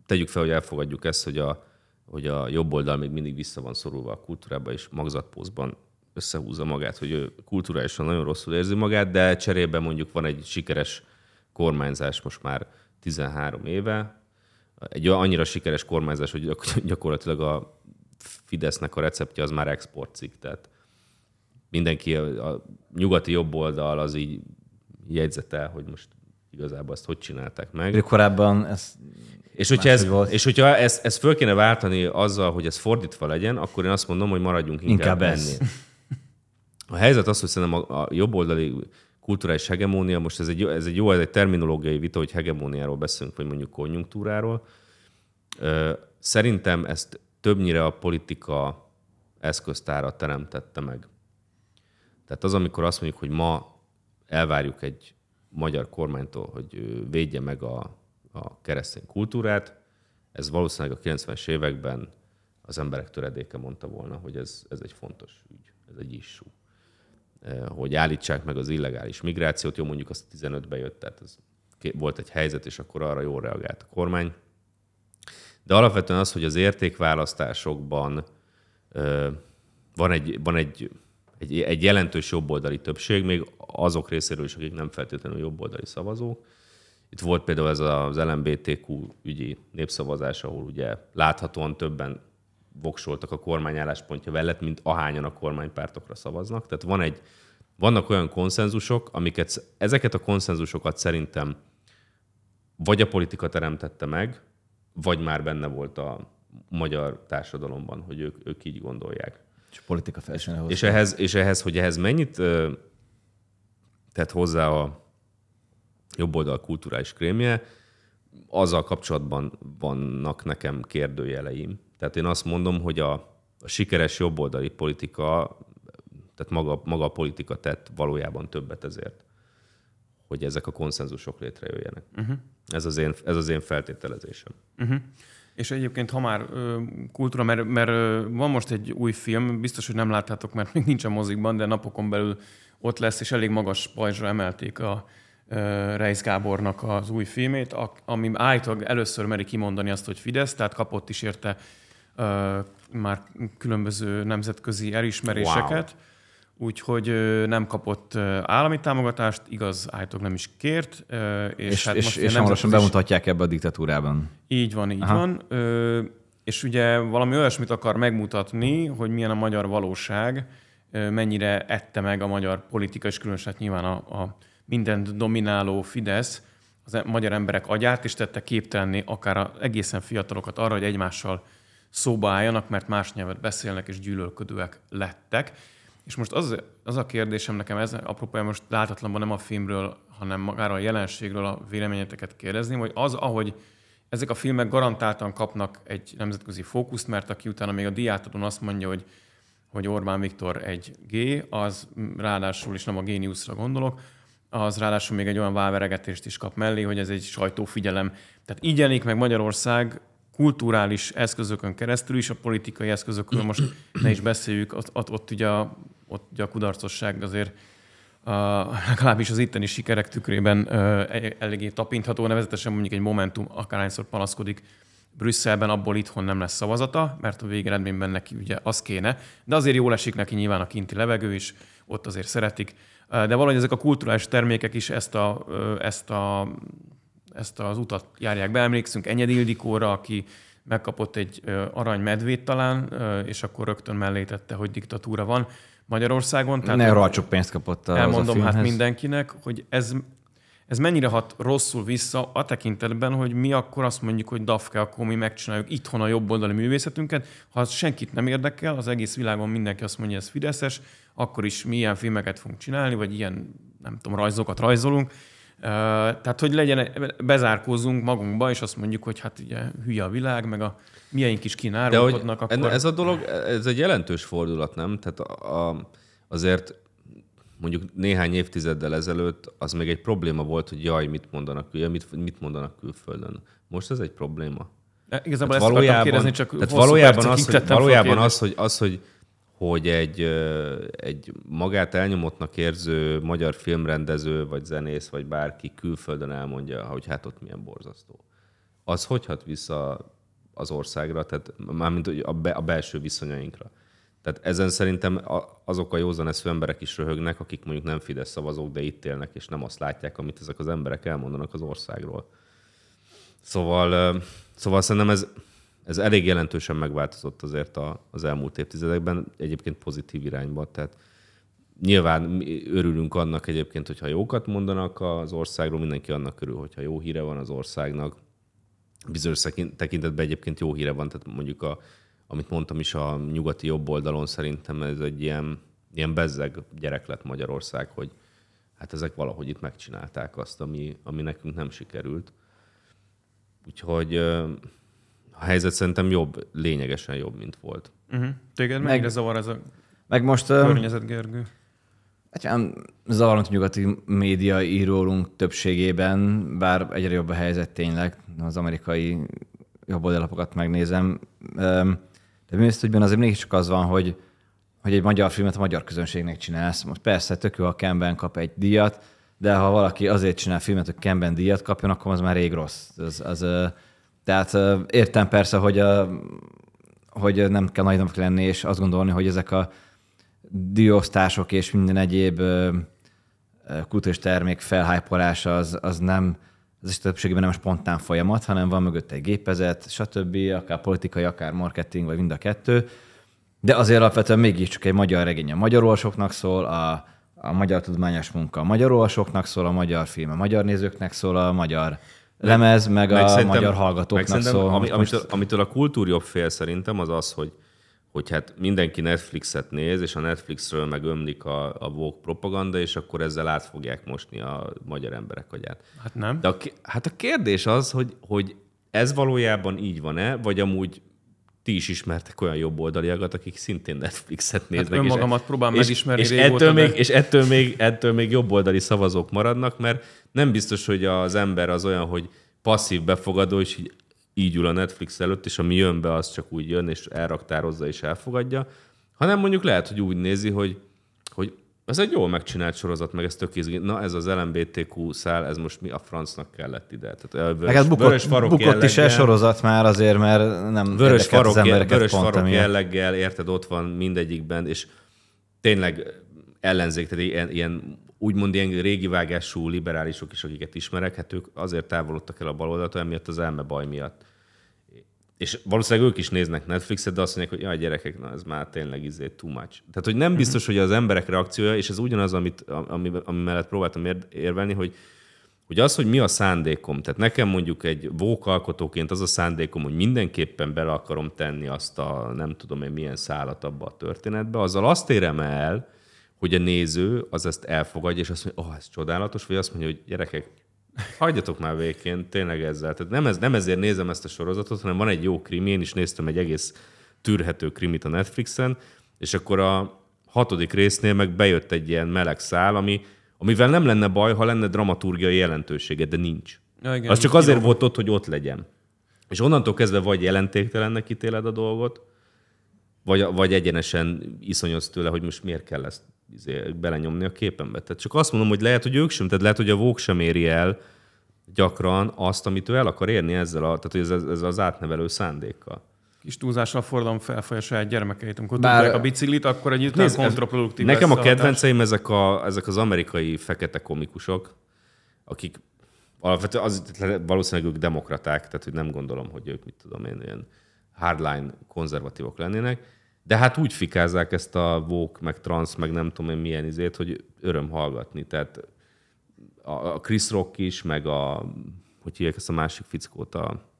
Speaker 2: tegyük fel, hogy elfogadjuk ezt, hogy a, hogy a jobb oldal még mindig vissza van szorulva a kultúrába, és magzatpózban összehúzza magát, hogy ő kulturálisan nagyon rosszul érzi magát, de cserébe mondjuk van egy sikeres kormányzás most már 13 éve, egy annyira sikeres kormányzás, hogy gyakorlatilag a Fidesznek a receptje az már exportcikk, tehát mindenki, a, nyugati jobb oldal az így jegyzetel, hogy most igazából ezt hogy csinálták meg.
Speaker 3: De korábban ez
Speaker 2: és hogyha, ez, volt. és hogyha ezt, ezt föl kéne váltani azzal, hogy ez fordítva legyen, akkor én azt mondom, hogy maradjunk inkább, inkább ennél. A helyzet az, hogy szerintem a, a jobboldali kulturális hegemónia, most ez egy, ez egy jó, ez egy terminológiai vita, hogy hegemóniáról beszélünk, vagy mondjuk konjunktúráról. Szerintem ezt többnyire a politika eszköztára teremtette meg. Tehát az, amikor azt mondjuk, hogy ma elvárjuk egy magyar kormánytól, hogy védje meg a, a keresztény kultúrát, ez valószínűleg a 90-es években az emberek töredéke mondta volna, hogy ez, ez egy fontos ügy, ez egy issú. Hogy állítsák meg az illegális migrációt, jó mondjuk azt 15-be jött, tehát ez volt egy helyzet, és akkor arra jól reagált a kormány. De alapvetően az, hogy az értékválasztásokban van egy, van egy, egy, egy jelentős jobboldali többség, még azok részéről is, akik nem feltétlenül jobboldali szavazók. Itt volt például ez az LMBTQ ügyi népszavazás, ahol ugye láthatóan többen voksoltak a kormány álláspontja mellett, mint ahányan a kormánypártokra szavaznak. Tehát van egy, vannak olyan konszenzusok, amiket ezeket a konszenzusokat szerintem vagy a politika teremtette meg, vagy már benne volt a magyar társadalomban, hogy ők, ők így gondolják.
Speaker 3: És a politika felsőne
Speaker 2: és ehhez, és ehhez, hogy ehhez mennyit tett hozzá a jobb oldal kulturális krémje, azzal kapcsolatban vannak nekem kérdőjeleim. Tehát én azt mondom, hogy a, a sikeres jobboldali politika, tehát maga, maga a politika tett valójában többet ezért, hogy ezek a konszenzusok létrejöjjenek. Uh-huh. Ez, az én, ez az én feltételezésem.
Speaker 1: Uh-huh. És egyébként, ha már kultúra, mert, mert van most egy új film, biztos, hogy nem láttátok, mert még nincs a mozikban, de napokon belül ott lesz, és elég magas pajzsra emelték a Reis Gábornak az új filmét, ami állítólag először meri kimondani azt, hogy Fidesz, tehát kapott is érte már különböző nemzetközi elismeréseket. Wow úgyhogy nem kapott állami támogatást, igaz, állítólag nem is kért.
Speaker 3: És, és, hát és, és hamarosan is... bemutatják ebbe a diktatúrában.
Speaker 1: Így van, így Aha. van. És ugye valami olyasmit akar megmutatni, hogy milyen a magyar valóság, mennyire ette meg a magyar politika, és különösen hát nyilván a, a mindent domináló Fidesz az e- magyar emberek agyát, és tette képtelenni akár a egészen fiatalokat arra, hogy egymással szóba álljanak, mert más nyelvet beszélnek, és gyűlölködőek lettek. És most az, az a kérdésem nekem, ez apropóján most láthatatlanban nem a filmről, hanem magáról a jelenségről a véleményeteket kérdezni, hogy az, ahogy ezek a filmek garantáltan kapnak egy nemzetközi fókuszt, mert aki utána még a diátodon azt mondja, hogy, hogy Orbán Viktor egy G, az ráadásul, is nem a géniuszra gondolok, az ráadásul még egy olyan válveregetést is kap mellé, hogy ez egy sajtófigyelem. Tehát így jelenik meg Magyarország kulturális eszközökön keresztül is, a politikai eszközökről most ne is beszéljük, ott, ott, ott ugye a, ott ugye a kudarcosság azért a, legalábbis az itteni sikerek tükrében uh, eléggé tapintható, nevezetesen mondjuk egy Momentum akárhányszor panaszkodik Brüsszelben, abból itthon nem lesz szavazata, mert a végeredményben neki ugye az kéne, de azért jól esik neki nyilván a kinti levegő is, ott azért szeretik. De valahogy ezek a kulturális termékek is ezt a, ezt a ezt az utat járják be. Emlékszünk Enyed Ildikóra, aki megkapott egy arany medvét talán, és akkor rögtön mellé tette, hogy diktatúra van Magyarországon.
Speaker 3: Tehát ne csak pénzt kapott
Speaker 1: az Elmondom a hát mindenkinek, hogy ez, ez mennyire hat rosszul vissza a tekintetben, hogy mi akkor azt mondjuk, hogy Dafke, akkor mi megcsináljuk itthon a oldali művészetünket. Ha az senkit nem érdekel, az egész világon mindenki azt mondja, hogy ez fideszes, akkor is mi ilyen filmeket fogunk csinálni, vagy ilyen, nem tudom, rajzokat rajzolunk, tehát, hogy legyen, bezárkózzunk magunkba, és azt mondjuk, hogy hát ugye hülye a világ, meg a mieink is kínálkodnak.
Speaker 2: Akkor... Ez a dolog, ez egy jelentős fordulat, nem? Tehát a, a, azért mondjuk néhány évtizeddel ezelőtt az még egy probléma volt, hogy jaj, mit mondanak, jaj, mit, mit mondanak külföldön. Most ez egy probléma.
Speaker 1: E, igazából tehát ezt valójában, kérdezni, csak
Speaker 2: tehát valójában, az, hogy, valójában az, hogy, az, hogy hogy egy, egy magát elnyomottnak érző magyar filmrendező, vagy zenész, vagy bárki külföldön elmondja, hogy hát ott milyen borzasztó. Az hogy hat vissza az országra, tehát mármint a, be, a belső viszonyainkra. Tehát ezen szerintem azok a józaneszű emberek is röhögnek, akik mondjuk nem Fidesz szavazók, de itt élnek, és nem azt látják, amit ezek az emberek elmondanak az országról. Szóval, szóval szerintem ez, ez elég jelentősen megváltozott azért az elmúlt évtizedekben, egyébként pozitív irányba. Tehát nyilván mi örülünk annak egyébként, hogyha jókat mondanak az országról, mindenki annak örül, hogyha jó híre van az országnak. Bizonyos tekintetben egyébként jó híre van, tehát mondjuk a, amit mondtam is a nyugati jobb oldalon, szerintem ez egy ilyen, ilyen bezzeg gyerek lett Magyarország, hogy hát ezek valahogy itt megcsinálták azt, ami, ami nekünk nem sikerült. Úgyhogy a helyzet szerintem jobb, lényegesen jobb, mint volt.
Speaker 1: Uh-huh. Téged mennyire meg, zavar ez a
Speaker 3: meg most,
Speaker 1: környezet, Gergő?
Speaker 3: Hát zavarunk nyugati média írólunk többségében, bár egyre jobb a helyzet tényleg, az amerikai jobb oldalapokat megnézem. De művésztügyben azért mégiscsak az van, hogy, hogy egy magyar filmet a magyar közönségnek csinálsz. Most persze tök jó, ha Kemben kap egy díjat, de ha valaki azért csinál filmet, hogy Kemben díjat kapjon, akkor az már rég rossz. Az, az, tehát értem persze, hogy, a, hogy nem kell nagynak lenni, és azt gondolni, hogy ezek a díjosztások és minden egyéb kultúrás termék felhájpolása az, az nem, az is többségében nem spontán folyamat, hanem van mögött egy gépezet, stb., akár politikai, akár marketing, vagy mind a kettő. De azért alapvetően mégiscsak egy magyar regény a magyar olvasóknak szól, a, a magyar tudományos munka a magyar olvasóknak szól, a magyar film a magyar nézőknek szól, a magyar lemez, meg, meg a magyar hallgatóknak szól.
Speaker 2: Ami, amitől, amitől a kultúrjobb fél szerintem az az, hogy hogy hát mindenki Netflixet néz, és a Netflixről meg ömlik a, a Vogue propaganda, és akkor ezzel át fogják mosni a magyar emberek agyát.
Speaker 1: Hát nem.
Speaker 2: De a, hát a kérdés az, hogy, hogy ez valójában így van-e, vagy amúgy ti is ismertek olyan jobboldaliakat, akik szintén Netflixet néznek. Hát
Speaker 1: önmagamat és, próbálom megismerni
Speaker 2: és, és ettől, még, és ettől még, ettől még jobboldali szavazók maradnak, mert nem biztos, hogy az ember az olyan, hogy passzív befogadó, és így így ül a Netflix előtt, és ami jön be, az csak úgy jön, és elraktározza és elfogadja, hanem mondjuk lehet, hogy úgy nézi, hogy, hogy ez egy jól megcsinált sorozat, meg ez tök izgi. Na ez az LMBTQ szál, ez most mi a francnak kellett ide? Tehát
Speaker 3: vörös, hát bukott, vörös farok bukott jelleggel, is el sorozat már azért, mert nem
Speaker 2: vörös farok, az embereket vörös pont, farok jelleggel, érted, ott van mindegyikben, és tényleg ellenzék, tehát ilyen, ilyen úgymond ilyen régi vágású liberálisok is, akiket ismerek, hát ők azért távolodtak el a baloldaltól, emiatt az elme baj miatt. És valószínűleg ők is néznek Netflixet, de azt mondják, hogy jaj, gyerekek, na ez már tényleg izé too much. Tehát, hogy nem biztos, hogy az emberek reakciója, és ez ugyanaz, amit, ami, ami mellett próbáltam érvelni, hogy, hogy az, hogy mi a szándékom. Tehát nekem mondjuk egy vókalkotóként az a szándékom, hogy mindenképpen bele akarom tenni azt a nem tudom én milyen szállat abba a történetbe, azzal azt érem el, hogy a néző az ezt elfogadja, és azt mondja, oh, ez csodálatos, vagy azt mondja, hogy gyerekek, hagyjatok már végén, tényleg ezzel. Tehát nem, ez, nem ezért nézem ezt a sorozatot, hanem van egy jó krimi, én is néztem egy egész tűrhető krimit a Netflixen, és akkor a hatodik résznél meg bejött egy ilyen meleg szál, ami, amivel nem lenne baj, ha lenne dramaturgiai jelentősége, de nincs. Ja, igen, az csak azért jó. volt ott, hogy ott legyen. És onnantól kezdve vagy jelentéktelennek ítéled a dolgot, vagy, vagy egyenesen iszonyodsz tőle, hogy most miért kell ezt izé, belenyomni a képembe. Tehát csak azt mondom, hogy lehet, hogy ők sem, tehát lehet, hogy a Vogue sem éri el gyakran azt, amit ő el akar érni ezzel, a, tehát ez, ez az átnevelő szándékkal.
Speaker 1: Kis túlzással fordulom felfaj a saját gyermekeit. Amikor Bár... tudják a biciklit, akkor egy után kontraproduktív
Speaker 2: Nekem a kedvenceim ezek, a, ezek az amerikai fekete komikusok, akik alapvetően az, valószínűleg ők demokraták, tehát hogy nem gondolom, hogy ők, mit tudom én, ilyen hardline konzervatívok lennének, de hát úgy fikázzák ezt a vók, meg trans, meg nem tudom én milyen izét, hogy öröm hallgatni. Tehát a Chris Rock is, meg a, hogy hívják ezt a másik fickót, a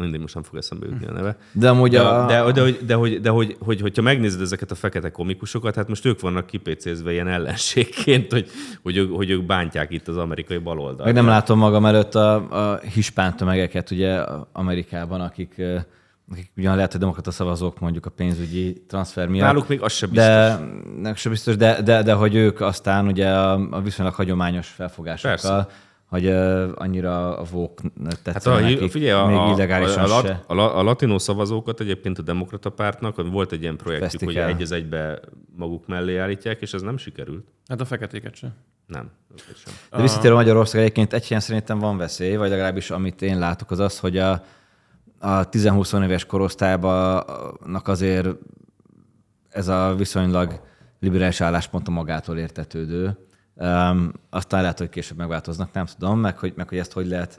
Speaker 2: mindig most nem fog eszembe jutni a neve.
Speaker 3: De amúgy
Speaker 2: de,
Speaker 3: a...
Speaker 2: De, de, de, hogy, de, hogy, de hogy, hogy, hogyha megnézed ezeket a fekete komikusokat, hát most ők vannak kipécézve ilyen ellenségként, hogy, hogy, ők, hogy ők bántják itt az amerikai baloldalt.
Speaker 3: Meg nem látom magam előtt a, a hispán tömegeket ugye Amerikában, akik akik ugyan lehet, hogy demokrata szavazók mondjuk a pénzügyi transfer miatt.
Speaker 2: Náluk még az sem biztos.
Speaker 3: De, nem sem biztos, de, de, de hogy ők aztán ugye a, a viszonylag hagyományos felfogásokkal, Persze. Hogy uh, annyira a vók tetszenek hát a, nekik, figyelj, a, még illegálisan
Speaker 2: a, a, a, a, a latinó szavazókat egyébként a demokrata pártnak volt egy ilyen projektjük, hogy egy az egybe maguk mellé állítják, és ez nem sikerült.
Speaker 1: Hát a feketéket sem.
Speaker 2: Nem,
Speaker 3: sem. De visszatérő Magyarország egyébként egy szerintem van veszély, vagy legalábbis amit én látok az az, hogy a, a 10-20 éves korosztályban azért ez a viszonylag liberális álláspont a magától értetődő. Um, aztán lehet, hogy később megváltoznak, nem tudom, meg hogy, meg hogy ezt hogy lehet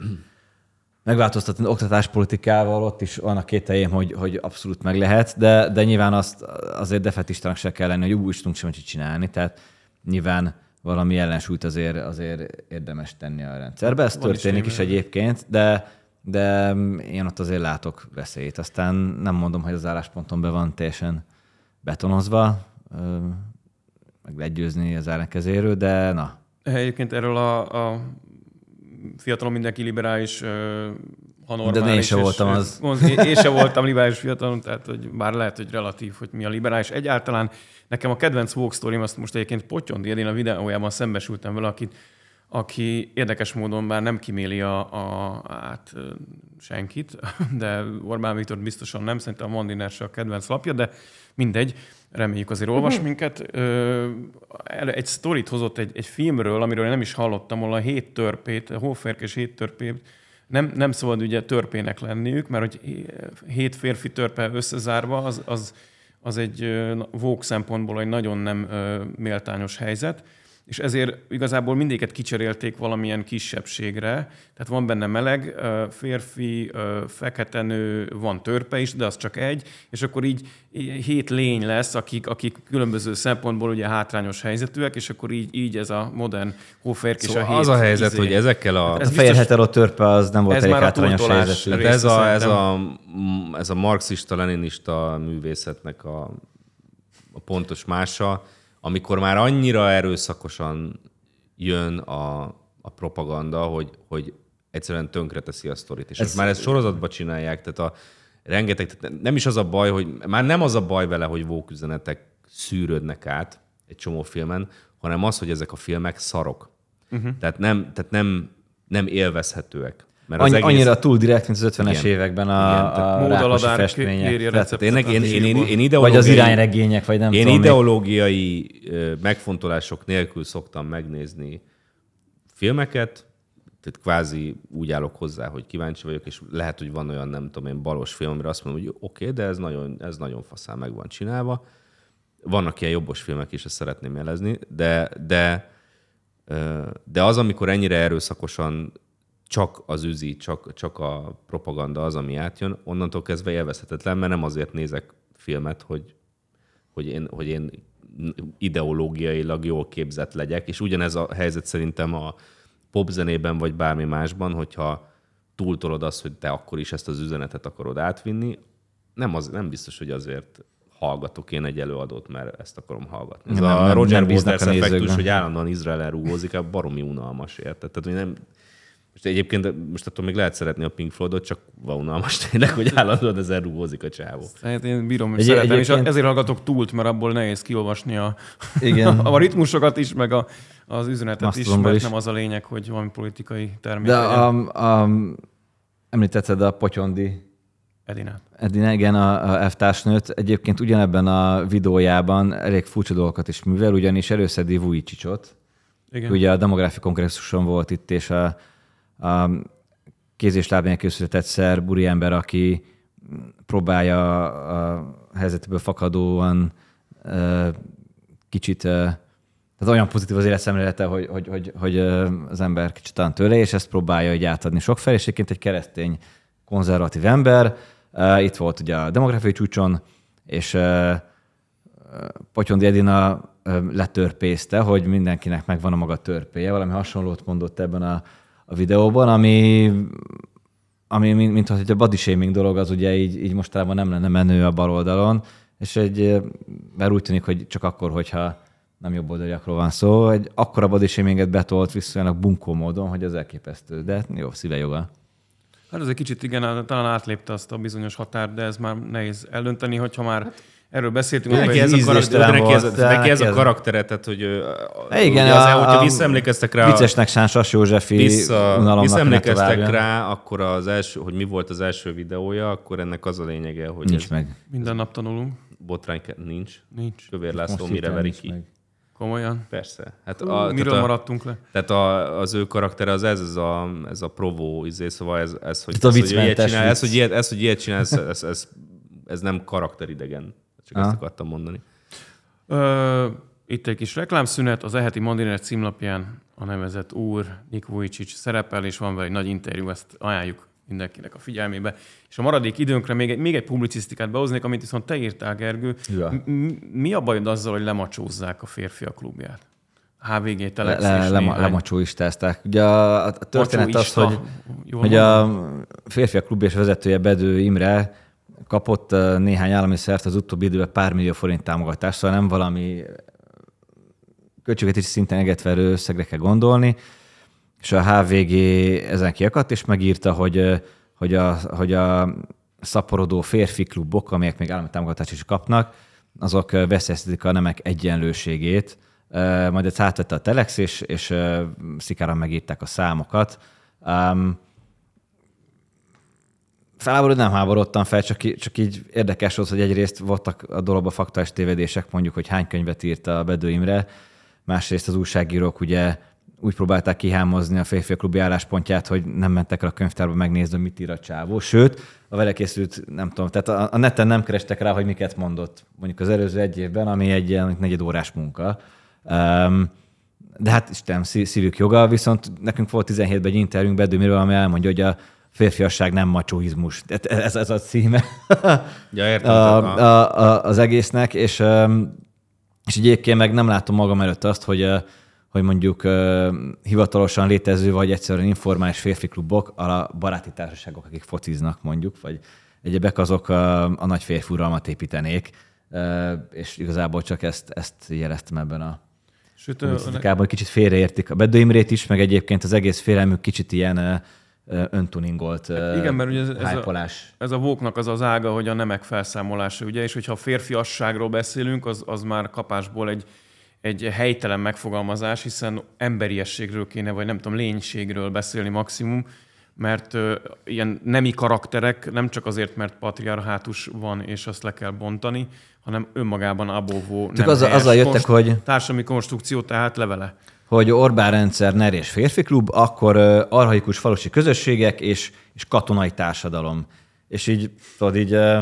Speaker 3: megváltoztatni oktatáspolitikával, ott is vannak két helyém, hogy, hogy abszolút meg lehet, de, de nyilván azt azért defetistának se kell lenni, hogy úgy tudunk semmit csinálni, tehát nyilván valami ellensúlyt azért, azért érdemes tenni a rendszerbe. Ez Van történik is, is egyébként, de, de én ott azért látok veszélyt. Aztán nem mondom, hogy az állásponton be van teljesen betonozva, meg legyőzni az ellenkezéről, de na.
Speaker 1: Egyébként erről a, a fiatalon mindenki liberális, ha normális.
Speaker 3: De én sem voltam az.
Speaker 1: Én, én sem voltam liberális fiatalon, tehát hogy bár lehet, hogy relatív, hogy mi a liberális. Egyáltalán nekem a kedvenc walk story azt most egyébként Potyondi én a videójában szembesültem vele, akit, aki érdekes módon már nem kiméli a, a hát, senkit, de Orbán Viktor biztosan nem, szerintem a Mandiner a kedvenc lapja, de mindegy, reméljük azért olvas uh-huh. minket. Ö, egy sztorit hozott egy, egy filmről, amiről nem is hallottam, ahol a hét törpét, a hóférkés hét törpét, nem, nem szabad ugye törpének lenniük, mert hogy hét férfi törpe összezárva, az, az, az egy vók szempontból egy nagyon nem méltányos helyzet és ezért igazából mindéket kicserélték valamilyen kisebbségre. Tehát van benne meleg, férfi, fekete nő, van törpe is, de az csak egy, és akkor így hét lény lesz, akik, akik különböző szempontból ugye hátrányos helyzetűek, és akkor így, így ez a modern hóférk
Speaker 2: szóval
Speaker 1: és a hét
Speaker 2: az a helyzet, izé. hogy ezekkel a...
Speaker 3: Hát ez a fehér hetero törpe az nem volt elég hátrányos helyzetű.
Speaker 2: Ez a, ez, a, ez a marxista-leninista művészetnek a, a pontos mása, amikor már annyira erőszakosan jön a, a propaganda, hogy, hogy egyszerűen tönkreteszi a sztorit. És ez, már ezt sorozatban csinálják, tehát a rengeteg, tehát nem is az a baj, hogy már nem az a baj vele, hogy vóküzenetek szűrődnek át egy csomó filmen, hanem az, hogy ezek a filmek szarok. Uh-huh. Tehát, nem, tehát nem, nem élvezhetőek.
Speaker 3: Mert Annyi, egész... Annyira túl direkt, mint az 50-es igen, években a, igen, a rákosi festmények.
Speaker 2: Tehát én, én, én, én, ideológiai,
Speaker 3: vagy az irányregények, vagy nem
Speaker 2: én
Speaker 3: tudom.
Speaker 2: Én ideológiai még. megfontolások nélkül szoktam megnézni filmeket, tehát kvázi úgy állok hozzá, hogy kíváncsi vagyok, és lehet, hogy van olyan, nem tudom én, balos film, amire azt mondom, hogy oké, okay, de ez nagyon, ez nagyon faszán meg van csinálva. Vannak ilyen jobbos filmek is, ezt szeretném jelezni, de, de, de az, amikor ennyire erőszakosan csak az üzi, csak, csak a propaganda az, ami átjön, onnantól kezdve élvezhetetlen, mert nem azért nézek filmet, hogy, hogy, én, hogy én ideológiailag jól képzett legyek, és ugyanez a helyzet szerintem a popzenében vagy bármi másban, hogyha túltolod azt, hogy te akkor is ezt az üzenetet akarod átvinni, nem, az, nem biztos, hogy azért hallgatok én egy előadót, mert ezt akarom hallgatni. Ez nem, a Roger Waters effektus, hogy állandóan Izrael rúgózik, baromi unalmas, érted? Tehát, hogy nem, most egyébként most attól még lehet szeretni a Pink Floydot, csak unalmas tényleg, hogy állandóan ezen rúgózik a csávó.
Speaker 1: Hát én bírom, egy, szeretem, egyébként... és ezért hallgatok túlt, mert abból nehéz kiolvasni a, Igen. a ritmusokat is, meg a, az üzenetet is, mert is. nem az a lényeg, hogy valami politikai termék
Speaker 3: De a, a, említetted a Potyondi
Speaker 1: Edina.
Speaker 3: Edina, igen, a, a F-társnőt. Egyébként ugyanebben a videójában elég furcsa dolgokat is művel, ugyanis előszedi Vujicsicsot. Igen. Ugye a demográfi kongresszuson volt itt, és a kéz- és lábnyelv készületett szer, buri ember, aki próbálja a helyzetből fakadóan kicsit, tehát olyan pozitív az életszemlélete, hogy, hogy, hogy, hogy az ember kicsit talán tőle, és ezt próbálja hogy átadni sok fel, és egy keresztény konzervatív ember. Itt volt ugye a demográfiai csúcson, és Potyondi Edina letörpészte, hogy mindenkinek megvan a maga törpéje. Valami hasonlót mondott ebben a a videóban, ami, ami mint, mint hogy a body shaming dolog az ugye így, így mostanában nem lenne menő a bal oldalon, és egy, mert úgy tűnik, hogy csak akkor, hogyha nem jobb oldaliakról van szó, egy akkora body shaminget betolt viszonylag bunkó módon, hogy az elképesztő, de jó, szíve joga.
Speaker 1: Hát ez egy kicsit igen, talán átlépte azt a bizonyos határt, de ez már nehéz eldönteni, hogyha már hát, Erről beszéltünk.
Speaker 2: Neki ez, a karakter, neki ez, neki ez a karaktere, tehát hogy
Speaker 3: igen,
Speaker 2: az, a, hogyha visszaemlékeztek rá...
Speaker 3: Viccesnek Sánsas Józsefi vissza,
Speaker 2: visszaemlékeztek rá, akkor az első, hogy mi volt az első videója, akkor ennek az a lényege, hogy
Speaker 3: nincs meg.
Speaker 1: Minden nap tanulunk.
Speaker 2: Botrány nincs.
Speaker 1: Nincs.
Speaker 2: Kövér László mire veri ki. Meg.
Speaker 1: Komolyan?
Speaker 2: Persze.
Speaker 1: Hát a, Miről tehát a, maradtunk le?
Speaker 2: Tehát a, az ő karaktere az ez, ez a, ez a provó, izé, szóval ez, ez hogy, ez, hogy ilyet csinál, ez, hogy ilyet, ez, hogy ilyet csinál, ez, ez, ez, ez, ez nem karakteridegen. Csak Aha. ezt akartam mondani.
Speaker 1: Ö, itt egy kis reklámszünet, az eheti Mandinet címlapján a nevezett úr, Nik Vujicic szerepel, és van vele egy nagy interjú, ezt ajánljuk mindenkinek a figyelmébe. És a maradék időnkre még egy, még egy publicisztikát behoznék, amit viszont te írtál, Gergő.
Speaker 3: Ja.
Speaker 1: Mi a bajod azzal, hogy lemacsózzák a férfiak klubját? HVG, Telex
Speaker 3: le,
Speaker 1: és
Speaker 3: le,
Speaker 1: néhány...
Speaker 3: lemacsóistázták. Ugye a, a történet az,
Speaker 1: Macsóista.
Speaker 3: hogy,
Speaker 1: Jól
Speaker 3: hogy
Speaker 1: mondom?
Speaker 3: a férfiak klub és vezetője Bedő Imre kapott néhány állami szert az utóbbi időben pár millió forint támogatást, szóval nem valami költségvetési szinten egetverő összegre kell gondolni, és a HVG ezen kiakadt, és megírta, hogy, hogy, a, hogy a szaporodó férfi klubok, amelyek még állami támogatást is kapnak, azok veszélyeztetik a nemek egyenlőségét. Majd ezt átvette a Telex, és, és szikára megírták a számokat. Um, Felháborod nem háborodtam fel, csak, csak így érdekes volt, hogy egyrészt voltak a dologban faktuális tévedések, mondjuk, hogy hány könyvet írt a Bedő Imre, másrészt az újságírók ugye úgy próbálták kihámozni a férfiak klubi álláspontját, hogy nem mentek el a könyvtárba megnézni, mit ír a csávó. Sőt, a vele készült, nem tudom, tehát a, a neten nem kerestek rá, hogy miket mondott mondjuk az előző egy évben, ami egy ilyen negyed órás munka. Um, de hát Isten, szí- szívük joga, viszont nekünk volt 17-ben egy interjúnk Bedőmiről, ami elmondja, hogy a férfiasság nem macsóizmus. Tehát Ez, ez a címe
Speaker 2: Ja, értem.
Speaker 3: a, a, a, az egésznek, és, és egyébként meg nem látom magam előtt azt, hogy, hogy mondjuk hivatalosan létező, vagy egyszerűen informális férfi klubok, a baráti társaságok, akik fociznak mondjuk, vagy egyebek, azok a, a nagy férfi uralmat építenék, és igazából csak ezt, ezt jeleztem ebben a
Speaker 1: Sőt,
Speaker 3: hogy kicsit félreértik a Bedő Imrét is, meg egyébként az egész félelmük kicsit ilyen öntuningolt ö,
Speaker 1: igen, mert ugye ez, ez a, ez a vóknak az az ága, hogy a nemek felszámolása, ugye, és hogyha a férfiasságról beszélünk, az, az már kapásból egy, egy helytelen megfogalmazás, hiszen emberiességről kéne, vagy nem tudom, lénységről beszélni maximum, mert ö, ilyen nemi karakterek nem csak azért, mert patriarhátus van, és azt le kell bontani, hanem önmagában abóvó nem
Speaker 3: azzal-
Speaker 1: helyes.
Speaker 3: azzal jöttek, hogy-
Speaker 1: Társadalmi konstrukció, tehát levele.
Speaker 3: Hogy Orbán rendszer ner és férfi klub, akkor arhaikus falusi közösségek és, és katonai társadalom. És így, tudod, így, ö,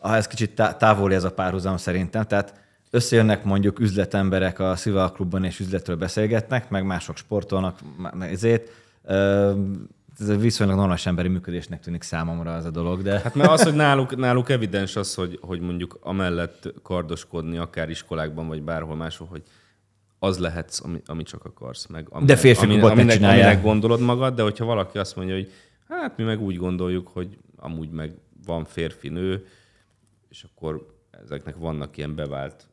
Speaker 3: ah, ez kicsit tá- távoli ez a párhuzam szerintem, tehát összejönnek mondjuk üzletemberek a Szival klubban és üzletről beszélgetnek, meg mások sportolnak, meg ezért. Ez viszonylag normális emberi működésnek tűnik számomra ez a dolog, de...
Speaker 2: Hát mert az, hogy náluk, náluk evidens az, hogy, hogy mondjuk amellett kardoskodni, akár iskolákban, vagy bárhol máshol, hogy az lehetsz, ami, ami csak akarsz. Meg, ami,
Speaker 3: De férfi
Speaker 2: ami,
Speaker 3: klubot
Speaker 2: aminek,
Speaker 3: megcsinálják.
Speaker 2: aminek gondolod magad, de hogyha valaki azt mondja, hogy hát mi meg úgy gondoljuk, hogy amúgy meg van férfi-nő, és akkor ezeknek vannak ilyen bevált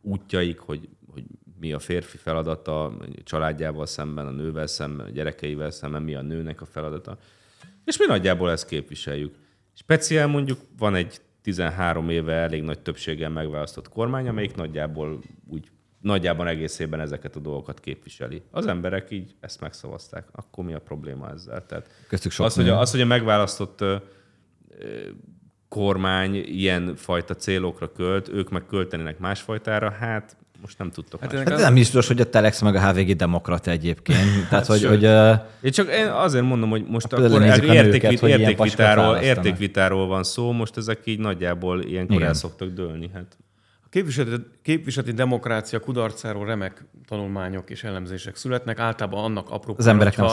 Speaker 2: útjaik, hogy, hogy mi a férfi feladata a családjával szemben, a nővel szemben, a gyerekeivel szemben, mi a nőnek a feladata. És mi nagyjából ezt képviseljük. Speciál mondjuk van egy 13 éve elég nagy többséggel megválasztott kormány, amelyik nagyjából úgy nagyjában egészében ezeket a dolgokat képviseli. Az emberek így ezt megszavazták. Akkor mi a probléma ezzel? Tehát
Speaker 3: Köztük sok
Speaker 2: az, hogy a, az, hogy a megválasztott ö, ö, kormány ilyen fajta célokra költ, ők meg költenének másfajtára, hát most nem tudtok.
Speaker 1: Hát
Speaker 2: Hát
Speaker 3: Hát nem biztos, hogy a Telex meg a HVG demokrata egyébként. Tehát, hogy,
Speaker 2: sőt.
Speaker 3: hogy
Speaker 2: Én csak én azért mondom, hogy most
Speaker 3: Hát
Speaker 2: akkor
Speaker 3: nőket,
Speaker 2: értékvit,
Speaker 3: hogy
Speaker 2: értékvitáról, értékvitáról van szó, most ezek így nagyjából ilyenkor
Speaker 3: Igen.
Speaker 2: el szoktak dőlni. Hát.
Speaker 1: Képviseleti, képviseleti demokrácia kudarcáról remek tanulmányok és elemzések születnek. Általában annak apró
Speaker 3: Az emberek nem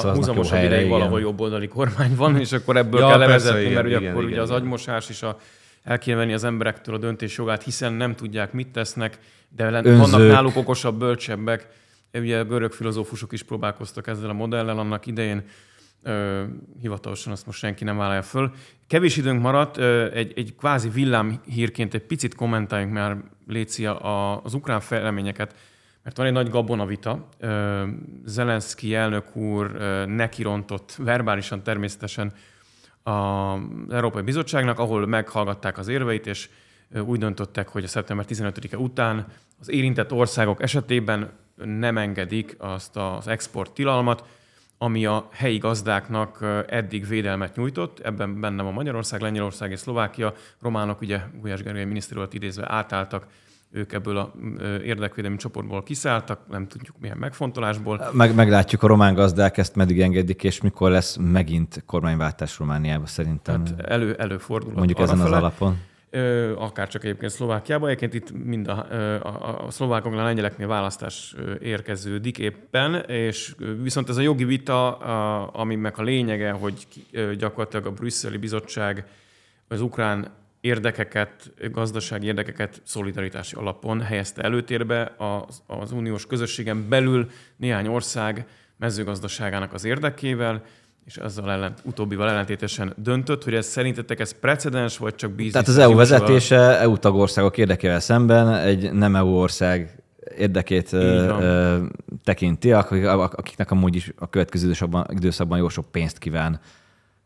Speaker 3: helyre,
Speaker 1: ideig
Speaker 3: igen.
Speaker 1: valahol jobboldali kormány van, és akkor ebből
Speaker 2: Ja,
Speaker 1: kell levezetni,
Speaker 2: igen,
Speaker 1: mert ugye
Speaker 2: igen,
Speaker 1: akkor
Speaker 2: igen,
Speaker 1: ugye az
Speaker 2: igen.
Speaker 1: agymosás és a, el kéne venni az emberektől a döntés jogát, hiszen nem tudják, mit tesznek, de
Speaker 3: Önzők.
Speaker 1: vannak náluk okosabb, bölcsebbek. Ugye görög filozófusok is próbálkoztak ezzel a modellel annak idején. Hivatalosan azt most senki nem vállalja föl. Kevés időnk maradt, ö, egy, egy kvázi villámhírként egy picit kommentáljunk már, Léci, a, az ukrán fejleményeket, mert van egy nagy gabonavita. Ö, Zelenszky elnök úr ö, nekirontott verbálisan természetesen az Európai Bizottságnak, ahol meghallgatták az érveit, és úgy döntöttek, hogy a szeptember 15-e után az érintett országok esetében nem engedik azt az export tilalmat, ami a helyi gazdáknak eddig védelmet nyújtott. Ebben benne van Magyarország, Lengyelország és Szlovákia. Románok, ugye Gulyás Gergely miniszter idézve átálltak, ők ebből a érdekvédelmi csoportból kiszálltak, nem tudjuk milyen megfontolásból.
Speaker 3: meg, meglátjuk a román gazdák ezt meddig engedik, és mikor lesz megint kormányváltás Romániában szerintem.
Speaker 1: Hát elő, előfordul.
Speaker 3: mondjuk ezen az
Speaker 1: arrafele.
Speaker 3: Alapon.
Speaker 1: akár csak egyébként Szlovákiában. Egyébként itt mind a, a, a szlovákoknál, a lengyeleknél választás érkeződik éppen, és viszont ez a jogi vita, a, ami meg a lényege, hogy gyakorlatilag a brüsszeli bizottság az ukrán érdekeket, gazdasági érdekeket szolidaritási alapon helyezte előtérbe az, az uniós közösségen belül néhány ország mezőgazdaságának az érdekével, és ezzel ellen, utóbbival ellentétesen döntött, hogy ez szerintetek ez precedens, vagy csak bízik?
Speaker 3: Tehát az EU vezetése EU tagországok érdekével szemben egy nem EU ország érdekét ö, tekinti, akiknek amúgy is a következő időszakban, időszakban jó sok pénzt kíván,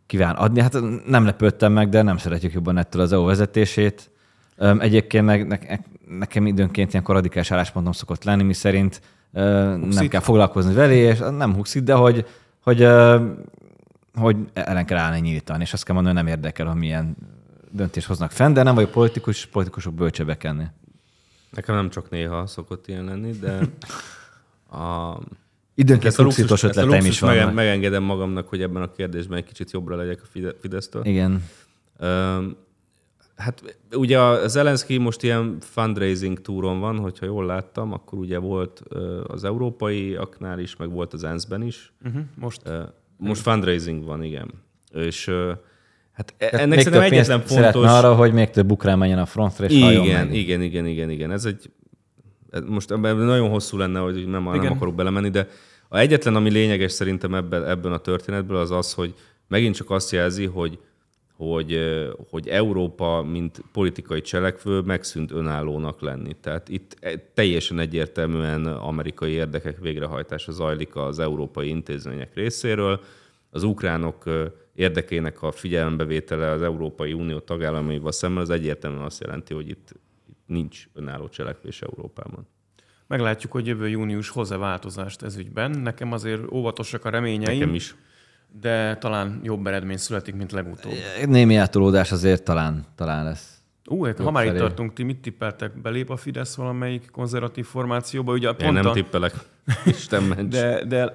Speaker 3: kíván adni. Hát nem lepődtem meg, de nem szeretjük jobban ettől az EU vezetését. Egyébként meg ne, nekem időnként ilyen radikális álláspontom szokott lenni, mi szerint nem kell foglalkozni vele, és nem huxit, de hogy, hogy hogy ellen kell állni nyíltan, és azt kell mondani, hogy nem érdekel, hogy milyen döntést hoznak fenn, de nem vagyok politikus, politikusok bölcsebe kenni.
Speaker 2: Nekem nem csak néha szokott ilyen lenni, de a...
Speaker 3: Időnként luxusos ötleteim is vannak. Mege-
Speaker 2: megengedem magamnak, hogy ebben a kérdésben egy kicsit jobbra legyek a Fidesztől.
Speaker 3: Igen.
Speaker 2: Um, hát ugye a Zelenszky most ilyen fundraising túron van, hogyha jól láttam, akkor ugye volt az európaiaknál is, meg volt az ENSZ-ben is.
Speaker 1: Uh-huh, most. Uh,
Speaker 2: most fundraising van, igen. És hát Tehát ennek szerintem egyetlen fontos...
Speaker 3: arra, hogy még több ukrán menjen a frontra, és
Speaker 2: igen, igen, igen, igen, igen, igen. Ez egy... Most ebben nagyon hosszú lenne, hogy nem, nem akarok belemenni, de a egyetlen, ami lényeges szerintem ebben, ebben a történetben, az az, hogy megint csak azt jelzi, hogy hogy, hogy Európa, mint politikai cselekvő megszűnt önállónak lenni. Tehát itt e, teljesen egyértelműen amerikai érdekek végrehajtása zajlik az európai intézmények részéről. Az ukránok érdekének a figyelembevétele az Európai Unió tagállamaival szemben az egyértelműen azt jelenti, hogy itt, itt nincs önálló cselekvés Európában.
Speaker 1: Meglátjuk, hogy jövő június hoz-e változást ez ügyben. Nekem azért óvatosak a reményeim.
Speaker 2: Nekem is
Speaker 1: de talán jobb eredmény születik, mint legutóbb.
Speaker 3: Némi átolódás azért talán, talán lesz.
Speaker 1: Ú, hát ha már itt tartunk, ti mit tippeltek? Belép a Fidesz valamelyik konzervatív formációba? Ugye
Speaker 2: Én nem a... tippelek. Isten ments.
Speaker 1: De, de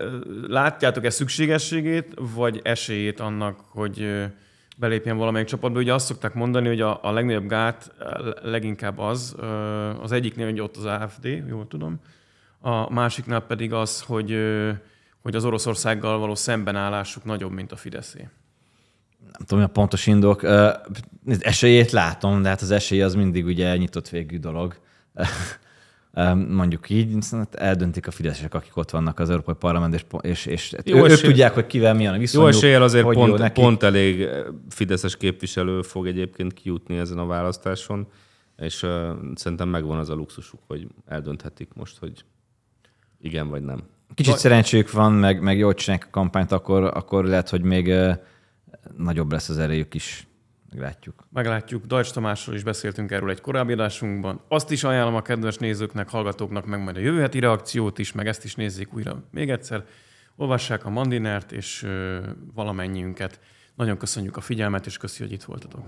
Speaker 1: látjátok-e szükségességét, vagy esélyét annak, hogy belépjen valamelyik csapatba? Ugye azt szokták mondani, hogy a, a legnagyobb gát leginkább az, az egyiknél, hogy ott az AFD, jól tudom, a másiknál pedig az, hogy hogy az Oroszországgal való szembenállásuk nagyobb, mint a Fideszé?
Speaker 3: Nem tudom, a pontos indok. Esélyét látom, de hát az esély az mindig ugye nyitott végű dolog. Mondjuk így, eldöntik a fideszesek, akik ott vannak az Európai Parlament, és, és, és jó ők, tudják, hogy kivel milyen a viszonyuk.
Speaker 2: Jó eséllyel azért pont, pont elég fideszes képviselő fog egyébként kijutni ezen a választáson, és uh, szerintem megvan az a luxusuk, hogy eldönthetik most, hogy igen vagy nem.
Speaker 3: Kicsit Vaj... szerencséjük van, meg, meg jól csinálják a kampányt, akkor, akkor lehet, hogy még nagyobb lesz az erejük is. Meglátjuk.
Speaker 1: Meglátjuk. Dajcs Tamásról is beszéltünk erről egy korábbi adásunkban. Azt is ajánlom a kedves nézőknek, hallgatóknak meg majd a jövő heti reakciót is, meg ezt is nézzék újra még egyszer. Olvassák a Mandinert, és valamennyiünket. Nagyon köszönjük a figyelmet, és köszi, hogy itt voltatok.